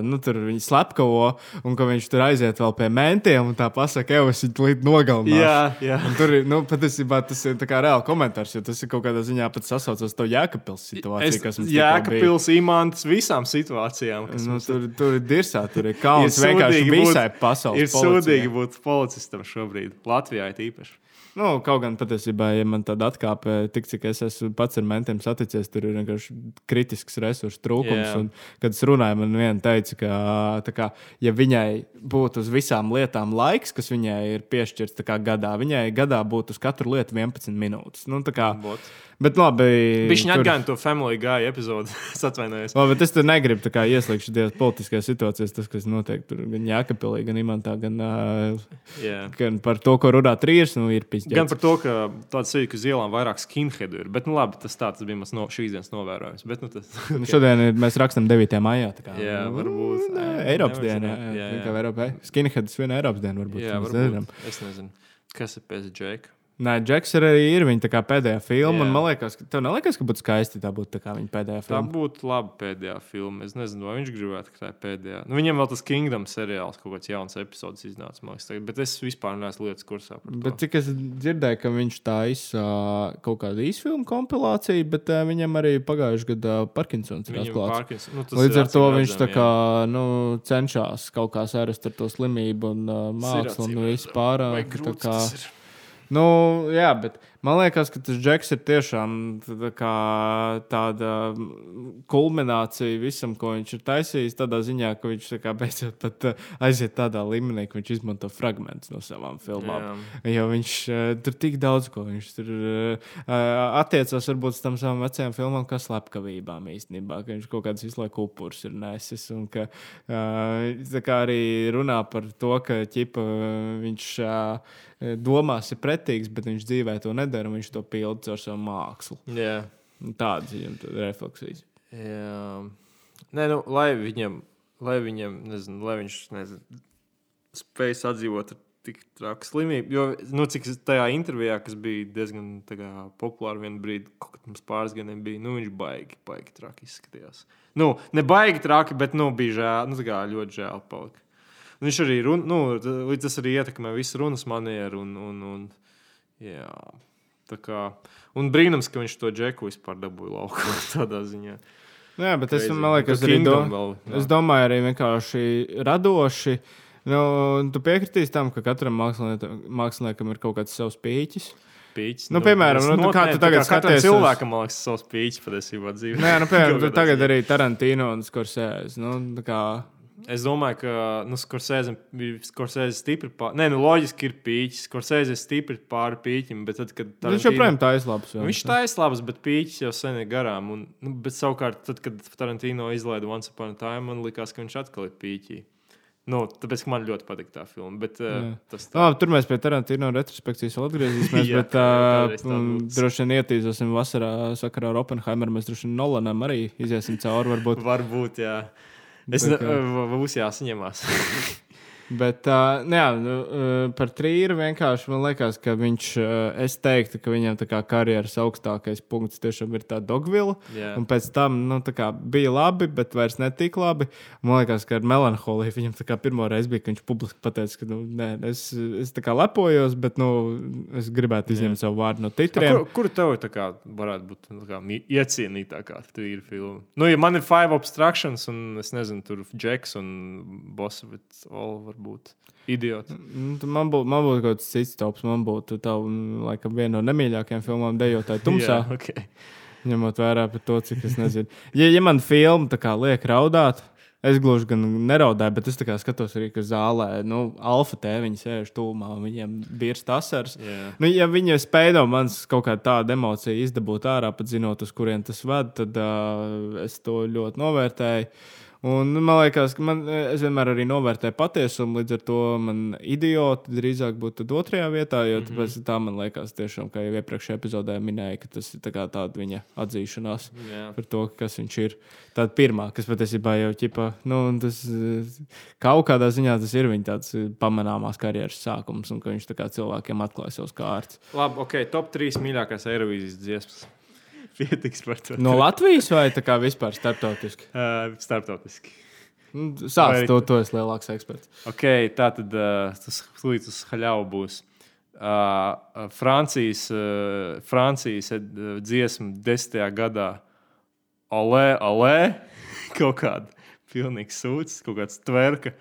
nu, tur slepkavo un ka viņš tur aiziet vēl pie mentiem un tā pasaka, jau es viņu līdz nogalināšu. Jā, jā. Un tur nu, patiesībā tas ir reāli komentārs, jo tas ir kaut kādā ziņā pat sasaucas to Jēkabpils situāciju, Es, kas mums tikko jā, ka bija. pils imants visām situācijām. Nu, tur, tur ir dirsā, tur ir kauns vienkārši visai pasaules. Ir sūdīgi būt policistam šobrīd. Latvijā ir īpaši. Nu, kaut gan patiesībā, ja man tāda atkāpe, tik cik es esmu pats ar mentiem saticies, tur ir vienkārši kritisks resursu trūkums. Jā. Un, kad es runāju, man viena teica, ka, kā, ja viņai būtu uz visām lietām laiks, kas viņai ir piešķirts kā gadā, viņai gadā būtu uz katru lietu 11 minūtes. Nu, tā kā, Bot. Bet labi. Viņš tur- atgāja to Family Guy epizodi. es atvainojos. Labi, bet es tur negribu tā kā ieslīgt šajās politiskajās situācijās, tas, kas notiek tur gan Jākapilī, gan Imantā, gan, uh, Jā. gan par to, ko runā trīs, nu, ir pizdzēts. Gan par to, ka sajūta, ka uz ielām vairāk skinheadu ir. Bet, nu, labi, tas, tā, tas bija mans no, šīs dienas novērojums. Bet, nu, tas, Nu, Šodien ir, mēs rakstām 9. maijā. kā, Jā, nu, varbūt. nē, Eiropas zināt. Jā, Jā, jā. Skinheads viena Eiropas diena varbūt. jā, varbūt. Es nezinu, kas ir pēc Džeka. Nē, Džeks arī ir viņa tā pēdējā filma. Man liekas, ka tev neliekas, ka būtu skaisti tā tā kā viņa pēdējā Tā filma. būtu laba pēdējā filma. Es nezinu, vai viņš gribētu, ka tā ir pēdējā. Nu, viņam vēl tas Kingdom seriāls, kaut kāds jauns epizodes iznāca. liekas, Bet es vispār neesmu lietas kursā. Bet cik es dzirdēju, ka viņš taisa kaut kādu īsfilmu kompilāciju, bet uh, viņam arī pagājušajā gadā Parkinsons ir atklāts. Parkinson- nu, Līdz ar to viņš tā redzami, kā, nu, cenšas kaut kā sarast ar to slimību un uh, mākslu un pārējo. Vai tā grūts kā- tas ir? Nu, jā, bet man liekas, ka tas džeks ir tiešām tāda kulminācija visam, ko viņš ir taisījis. Tādā ziņā, ka viņš kā beidzot pat uh, aiziet tādā līmenī, ka viņš izmanto fragmentus no savām filmām. Jo viņš uh, tur tik daudz ko viņš tur uh, attiecās varbūt uz tam savam vecajām filmām, kā slepkavībām īstenībā. Ka viņš kaut kāds visu laiku upurs ir nesis. Un ka kā arī runā par to, ka ķipa, viņš uh, domās ir pretīgs, bet viņš dzīvē to nedara viņš to pilda caur savu mākslu. Jā. Un Tādas viņam refleksijas. Jā. Nē, nu, lai viņam, lai viņam, nezinu, lai viņš nezinu, spēj sadzīvot ar tik traku slimību. Jo, nu, cik tajā intervijā, kas bija diezgan populāra vienā brīdī, kaut mums pāris gadiem bija, nu, viņš baigi, baigi traki izskatījās. Nu, ne baigi traki, bet, nu, bija žēl, nu, tā kā ļoti žēl palika. Viņš arī run, nu, tas arī ietekmē visu runas manieru. Un, un, un, jā, tā kā, un brīnums, ka viņš to džeku vispār dabūja laukā tādā ziņā. Jā, bet es, Crazy. man liekas, Ka arī do, vēl, jā. es domāju, arī vienkārši radoši. Nu, tu piekritīsi tam, ka katram māksliniekam, māksliniekam ir kaut kāds savs pīķis. Pīķis, Nu, piemēram, es nu, not- kā tu tagad skaties cilvēkam, liekas, savs pīķis patiesībā dzīvē. Nē, nu, piemēram, tu tagad arī Tarantino un Skorsēs. Nu, kā, Es domāju, ka nu, Skorsēze ir stipri pāri. Nē, nu, loģiski ir pīķis. Skorsēze ir stipri pāri pīķim, bet tad, kad viņš joprojām tā izlabs. vēl. Viņš tā ir labs, bet pīķis jau sen ir garām. Un, nu, bet savukārt, tad, kad Tarantino izlaida Once Upon a Time, man likās, ka viņš atkal ir pīķī. Nu, tāpēc man ļoti patīk tā filma. Bet, uh, tas tā. No, tur mēs pie Tarantino retrospekcijas vēl atgriezīsimies. Jā, bet uh, droši vien ietīzosim vasarā sakarā ar Oppenheimeru. Mēs droši vien Nolanam arī iziesim cauri. Varbūt. Varbūt, jā. Es Tā ne, kā- v- būs jāsaņemās. Bet uh, jā, nu, uh, par trīru vienkārši man liekas, ka viņš, uh, es teiktu, ka viņam kā karjeras augstākais punkts tiešām ir tā dogvila. Jā. Un pēc tam nu, kā bija labi, bet vairs ne tik labi. Man liekas, ka ar melanholiju viņam pirmo reizi bija, ka viņš publiski pateica, ka nu, nē, es, es lepojos, bet nu, es gribētu izņemt savu vārdu no A, titriem. Kur, kur tev kā, varētu būt tā kā, iecienītākā trījuma filma? Nu, ja man ir Five Obstructions, un es nezinu, tur Džeks un Boss varbūt idioti. Nu, Man būtu man būt kaut kas cits tops. Man būtu tā, mm, laikam, viena no nemīļākajām filmām, dejotāja tumsā. Jā, okay. Ņemot vērā par to, cik es nezinu. Ja, ja man filma kā liek raudāt, es gluži gan neraudāju, bet es kā skatos arī, ka zālē, nu, alfa tēviņi sēž tūmā, viņiem bija tasars. Jā. Nu, ja viņi spēj no manis kaut kādu tādu emociju izdabūt ārā, pat zinot, uz kurien tas ved, tad uh, es to ļoti novērtēju. Un man liekas, ka man, es vienmēr arī novērtēju patiesumu, līdz ar to man idioti drīzāk būtu otrajā vietā, jo Mhm. tāpēc tā man liekas, tiešām, kā jau iepriekšējā epizodē minēja, ka tas ir tā tāda viņa atzīšanās Jā. par to, kas viņš ir. Tāda pirmā, kas patiesībā jau ķipa, nu, tas eh, kaut kādā ziņā tas ir viņa tāds eh, pamanāmās karjeras sākums, un ka viņš cilvēkiem atklāja savus kārtas. Labi, ok, top 3 mīļākās Eirovīzijas dziesmas. Pietiks par to. No Latvijas vai tā kā vispār starptautiski? Uh, starptautiski. Nu, Sāc arī- to, to es lielāks eksperts. Ok, tā tad uh, tas līdz uz haļauju būs. Uh, uh, Francijas, uh, Francijas uh, dziesma desmitajā gadā. Olē, olē, kaut kāda pilnīga sūds, kaut kāds tverka.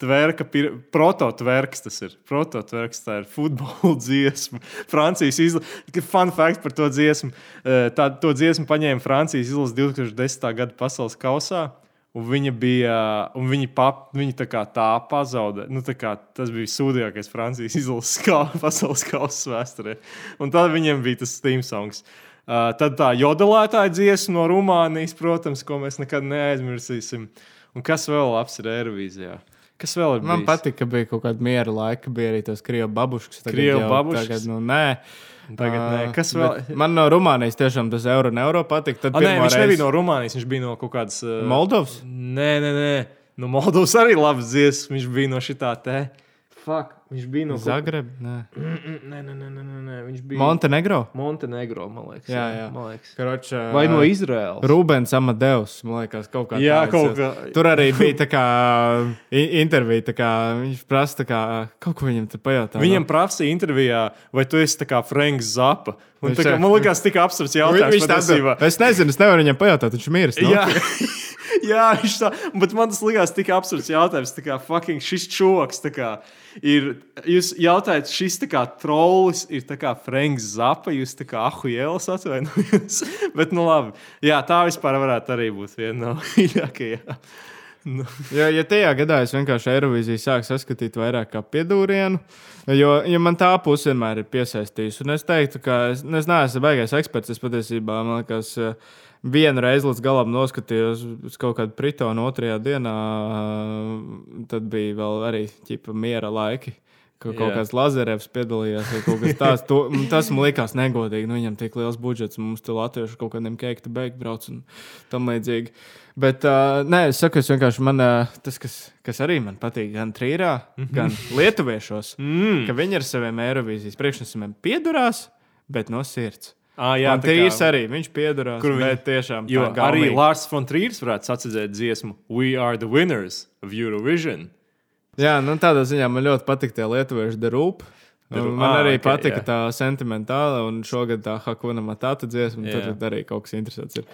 Tverka, pir- prototverks tas ir. Prototverks tā ir futbola dziesma. Francijas izlase, fun fact par to dziesmu. Eh, Tā, to dziesmu paņēma Francijas izlase 2010. gada pasaules kausā. Un viņa bija, un viņa, pap, viņa tā kā tā pazaudēja. Nu, tā kā tas bija sūdīgākais Francijas izlases kā, pasaules kausa vēsturē. Un tad viņiem bija tas Steam songs. Uh, tad tā jodelētāja dziesma no Rumānijas, protams, ko mēs nekad neaizmirsīsim. Un kas vēl labs ir Eirovīzijā? Kas vēl ir? Man bijis? patīk, ka bija kaut kāda miera laika, bija arī tas krievu babuškas. Krievu babuškas? Tagad, nu, nē. Tagad nē. Kas bet vēl? Man no Rumānijas tiešām tas eiro un eiro patīk. Tad A, nē, pirmo viņš reizi- nebija no Rumānijas, viņš bija no kaut kādas. Uh, Moldovas? Nē, nē, nē. No Moldovas arī labs dziesmas. Viņš bija no šitā te. Fuck, viņš bija no Zagreb, nē. Nē, nē, nē, nē, nē. Viņš bija Montenegro. Montenegro, man liekas. Jā, jā. Man liekas. Karoča, Vai no Izraēlas? Rūbens Amadeus, man liekas, kaut kā Jā, tā kaut kā. Tur arī bija tā kā intervija, tā kā viņš prasa, tā kā kaut ko viņam tur pajautā. Viņam prasīja intervijā, vai tu esi tā kā Franks Zappa. Un, Viņš tā kā, man liekas, tik absurds Vi- jautājums. viņš tā. Es nezinu, es nevaru viņam pajautāt, viņš ir miris. Nu? Jā, jā viņš tā. Bet man tas likās tik absurds jautājums. Tā kā fucking šis čoks. tā kā Ir, jūs jautājat, šis tā kā trollis ir tā kā Franks Zappa, jūs tā kā ahujēlis atvainojaties. Bet, nu labi. Jā, tā vispār varētu arī būt viena no mīļākajām. Nu. Jo, ja tajā gadā es vienkārši Eirovīziju sāku saskatīt vairāk kā piedūrienu, jo, jo man tā puse vienmēr ir piesaistījusi. Un es teiktu, ka es, nu, es neesmu baigais eksperts. Es patiesībā, man liekas, vienu reizi līdz galam noskatījos uz kaut kādu pritonu otrajā dienā. Tad bija vēl arī ķipa miera laiki. Ka kaut Jā. kāds Lazarevs piedalījās, vai kaut kas tāds. To, tas man likās negodīgi. Nu, viņam tik liels budžets, mums tur latvieši kaut kādiem keikta beigta brauc un tam līdzīgi. Bet, uh, nē, es saku, es vienkārši man, uh, tas, kas, kas arī man patīk, gan trījā, mm -hmm. gan lietuviešos, mm. ka viņi ar saviem Eirovīzijas priekšnesumiem piedurās, bet no sirds. Ah, Jā, un trīs arī viņš piedurās. Kur bet tiešām tā arī. Lārs Fontrīrs varētu sacīt dziesmu We are the winners of Eurovision. Jā, nu tādā ziņā man ļoti patīk tie lietuvieši derūpi. Roop. Man Ah, arī ok, patika jā. tā sentimentāla, un šogad tā Hakuna Matata dziesma. Jā. Tur arī kaut kas interesants. Ir.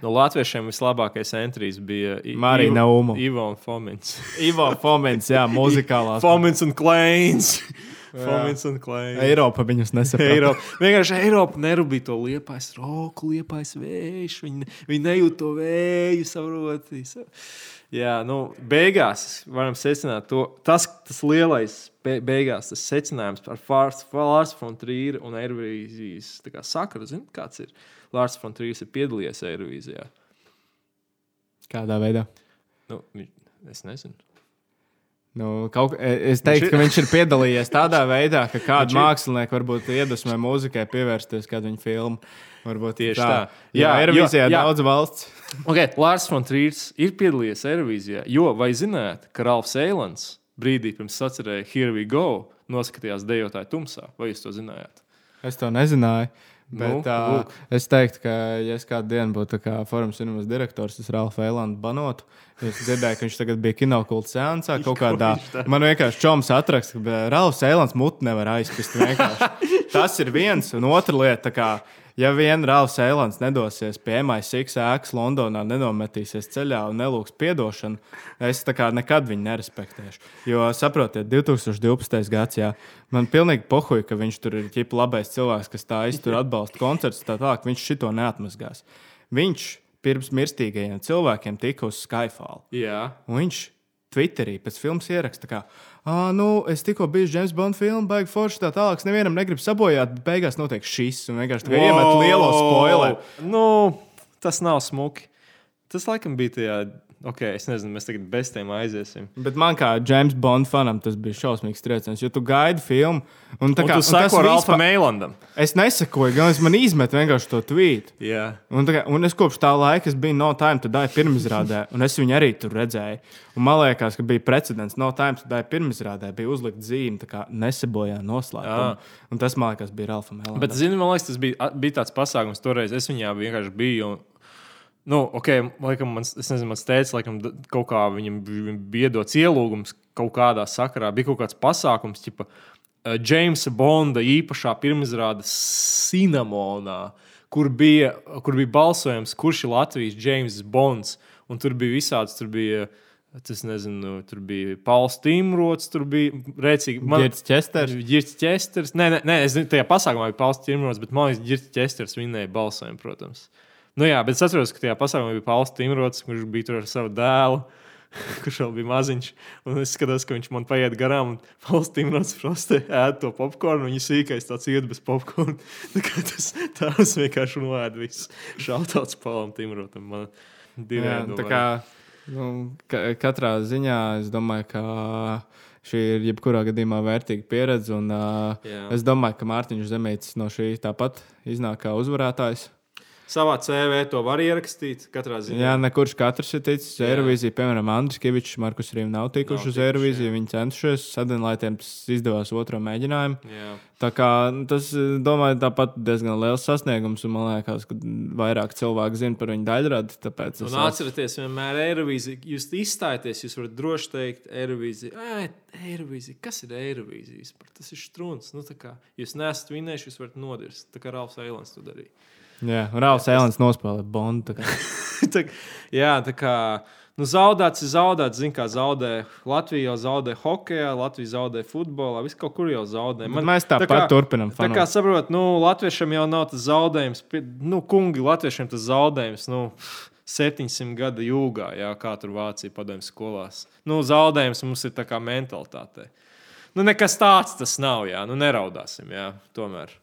No latviešiem vislabākais entrijs bija Marija Naumo. Ivo un Fomins. Ivo Fomens, jā, muzikālās. Fomins un Kleins. Fomins un Kleins. Eiropa viņus nesaprot. Eiropa. Vienkārši Eiropa nerūpīja to liepais roku, liepais vējš. Viņi, viņi nejūt to vēju, saproti. Jā, nu, beigās varam secināt to. Tas, tas lielais be, beigās, tas secinājums par Lārs Fontrīru un Eirovīzijas tā kā sakaru, zini, kāds ir. Lārs Fontrīrs ir piedalījies Eirovīzijā. Kādā veidā? Nu, es nezinu. Nu, kaut, e- es teiktu, ka viņš ir piedalījies tādā veidā, ka Viņš ir- mākslinieku varbūt iedvesmē mūzikai pievērsties kādu viņa filmu. Varbūt Tieši tā. Jā, Jā, Eirovīzijā jo- jā. daudz valsts. Okay, Lārs Fontrīrs ir piedalījies Eirovīzijā, jo vai zināt, ka Ralfs Eilants brīdī pirms sacerēja Here We Go noskatījās dejotāju tumsā? Vai jūs to zinājāt? Es to nezināju. Bet, Nu, nu, tā, lūk. es teiktu, ka, ja es kādu dienu būtu kā Forums cinemas direktors, tas Ralfs Eilands banotu. Es dzirdēju, ka viņš tagad bija kinokulta seansā kaut kādā. Man vienkārši čoms atraksta, ka Ralfs Eilands mutu nevar aizpist. Tas ir viens, un otra lieta. kā, Ja vien Rāvs Eilands nedosies pie MI6 ēkas Londonā, nenometīsies ceļā un nelūgs atdošanu, es nekad viņu nerespektēšu. Jo, saprotiet, 2012. gads, jā, man pilnīgi pohuja, ka viņš tur ir ķipa labais cilvēks, kas tā iztur atbalsta koncerts, tā tālāk. Viņš šito neatmazgās. Viņš pirms mirstīgajiem cilvēkiem tika uz Skyfall. Jā, Un viņš Twitterī pēc filmas ieraksta, ka, ah, nu, es tikko biju James Bond filmā, baigi forši tā tālāk. Nevienam negribu sabojāt, bet beigās notiek šis. Un vienkārši tā kā iemet lielo spoileru. Nu, tas nav smuki. Tas laikam bija tajā. Ok, es nezinu, mēs tagad bez tiem aiziesim. Bet man kā James Bond fanam tas bija šausmīgs trieciens, jo tu gaidi filmu. Un, tā Un kā, tu un tas sako Ralfam vispār- Eilandam. Es nesakoju, gan es man izmetu vienkārši to tvītu. Jā. Un, kā, un es kopš tā laika biju No Time to Die pirmizrādē, un es viņu arī tur redzēju. Un man liekas, ka bija precedents. No Time to Die pirmizrādē bija uzlikta zīme, tā kā nesabojā noslēpumu. Jā. Un tas, man liekas, bija Ralfa Melona. Bet, zini, man liekas, tas bija, bija tāds pasākums toreiz. Es viņā vienkārši biju. Un, nu, ok, laikam, mans, es nezinu, mans tēvs, laikam, kaut kā viņam bija iedots ielūgums kaut kādā sakarā. Bija kaut kāds pasākums, tipa, uh, Jamesa Bonda īpašā pirmizrāde Cinemonā, kur bija, kur bija balsojums, kurš ir Latvijas James Bonds. Un tur bija visāds, tur bija. Tas nezinu, tur bija Pauls Timrots, tur bija rēcīgi. Girts Česters? Girts Česters. Nē, nē, nē, es zinu, tajā pasākumā bija Pauls Timrots, bet man liekas, Girts Česters vinnēja balsojumu, protams. Nu jā, bet es atceros, ka tajā pasākumā bija Pauls Timrots, kurš bija tur ar savu dēlu. Kurš vēl bija maziņš, un es skatos, ka viņš man paiet garām, Pauls Timrots frostē ēd to popkornu, un viņa sīkais tāds iet bez popkorna. Tā kā tas tās vienkārši noēd visu. Šautauts Paulam Timrotam. Man Jā, diviem tā kā nu, ka, katrā ziņā es domāju, ka šī ir jebkurā gadījumā vērtīga pieredze. Un, uh, Jā. es domāju, ka Mārtiņš Zemītis no šī tāpat iznāk kā uzvarētājs. Savā CV to var ierakstīt katrā ziņā. Jā, nekurš katrs ir ticis uz. Eirovīziju. Piemēram, Andris Kavičs, Markus Rīvs nav tikuši Nav uz Eirovīziju. Viņi centušies, Sadenlaitiem tas izdevās otro mēģinājumu. Jā. Tā kā nu, tas, domāju, tāpat diezgan liels sasniegums, man liekas, ka vairāk cilvēku zina par viņu daļradi. Tāpēc Un atcerieties, vienmēr Eirovīzija. Jūs izstājaties, jūs varat droši teikt, Eirovīzija. Eirovīzija. Kas ir Eirovīzija? Tas ir strūns. Nu, kā jūs nesat vinējuši, jūs varat nodirst. Tā kā Rāfs Eilants to darīja. Jā, Rāvs Elens nospēlē Bondu. tā kā. tā, jā, tā kā nu, zaudēts ir zaudēts. Zini, kā zaudē Latvija jau zaudē hokeja, Latvija zaudē futbolā, viss kaut kur jau zaudē. Bet mēs tāpat turpinam Tā kā fanot. saprot, nu, Latviešiem jau nav tas zaudējums. Nu, kungi, Latviešiem tas zaudējums. Nu, 700 gadu jūgā, jā, kā tur Vācija padomju skolās. Nu, zaudējums mums ir tā kā mentalitāte. Nu, nekas tāds tas nav, jā, nu, neraudāsim, jā, tomēr.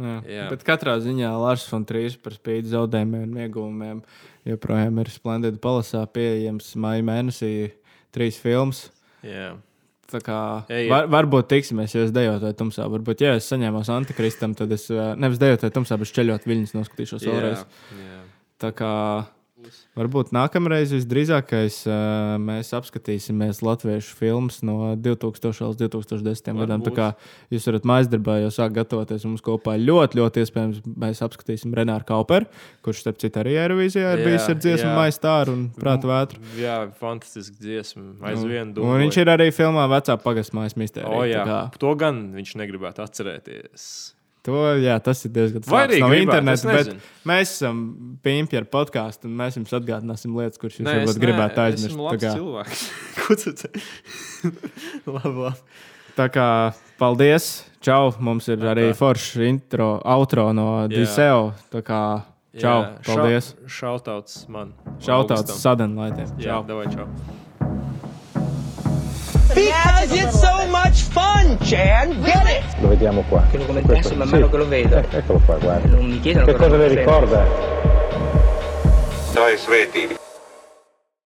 Jā. Jā. Bet katrā ziņā Lārs Fontrīs par spīti zaudējumiem un ieguvumiem joprojām ir splendidi palasā pieejams maija mēnesī trīs filmas. Jā. Tā kā Ej, var, varbūt tiksimies, ja es dejotāju tumsā. Varbūt, ja es saņēmu antikristam, tad es eh, nevis dejotāju tumsā, bet ceļot viļņus noskatīšos vēlreiz. jā. Tā kā Varbūt nākamreiz visdrīzākais mēs apskatīsimies latviešu filmas no 2000 līdz 2010 gadam. Tā kā jūs varat mājaslapā jau sākt gatavoties mums kopā. Ļoti, ļoti iespējams, mēs apskatīsim Renāru Kauperu, kurš, starp citu, arī Eirovīzijā ir bijis ar dziesmu maistāru un prātu vētru. Jā, fantastiski dziesma. Aizvien Un viņš ir arī filmā Vecā pagasta mājas mistērija. O, jā, to gan viņš negribētu atcerēties. To, jā, tas ir diezgan arī no interneta. Bet mēs esam pimpi ar podkāstu, un mēs jums atgādināsim lietas, kuras jūs varbūt ne- gribētu aizmirst. Labs kā, cilvēks. Ko tu te? labi, labi. tā kā paldies! Čau! Mums ir arī foršs intro, outro no. Diseo. Tā kā čau! Jā, Paldies! šau- Šautauts man. Šautauts sadenlaitiem! Jā, davai, čau. Because it's so much fun, Chan. Get it? Lo vediamo qua. Che lo commentassi man mano che lo vedo. Eh, eccolo qua, guarda. Non mi chiedono Che cosa le ricorda? Ir svētība.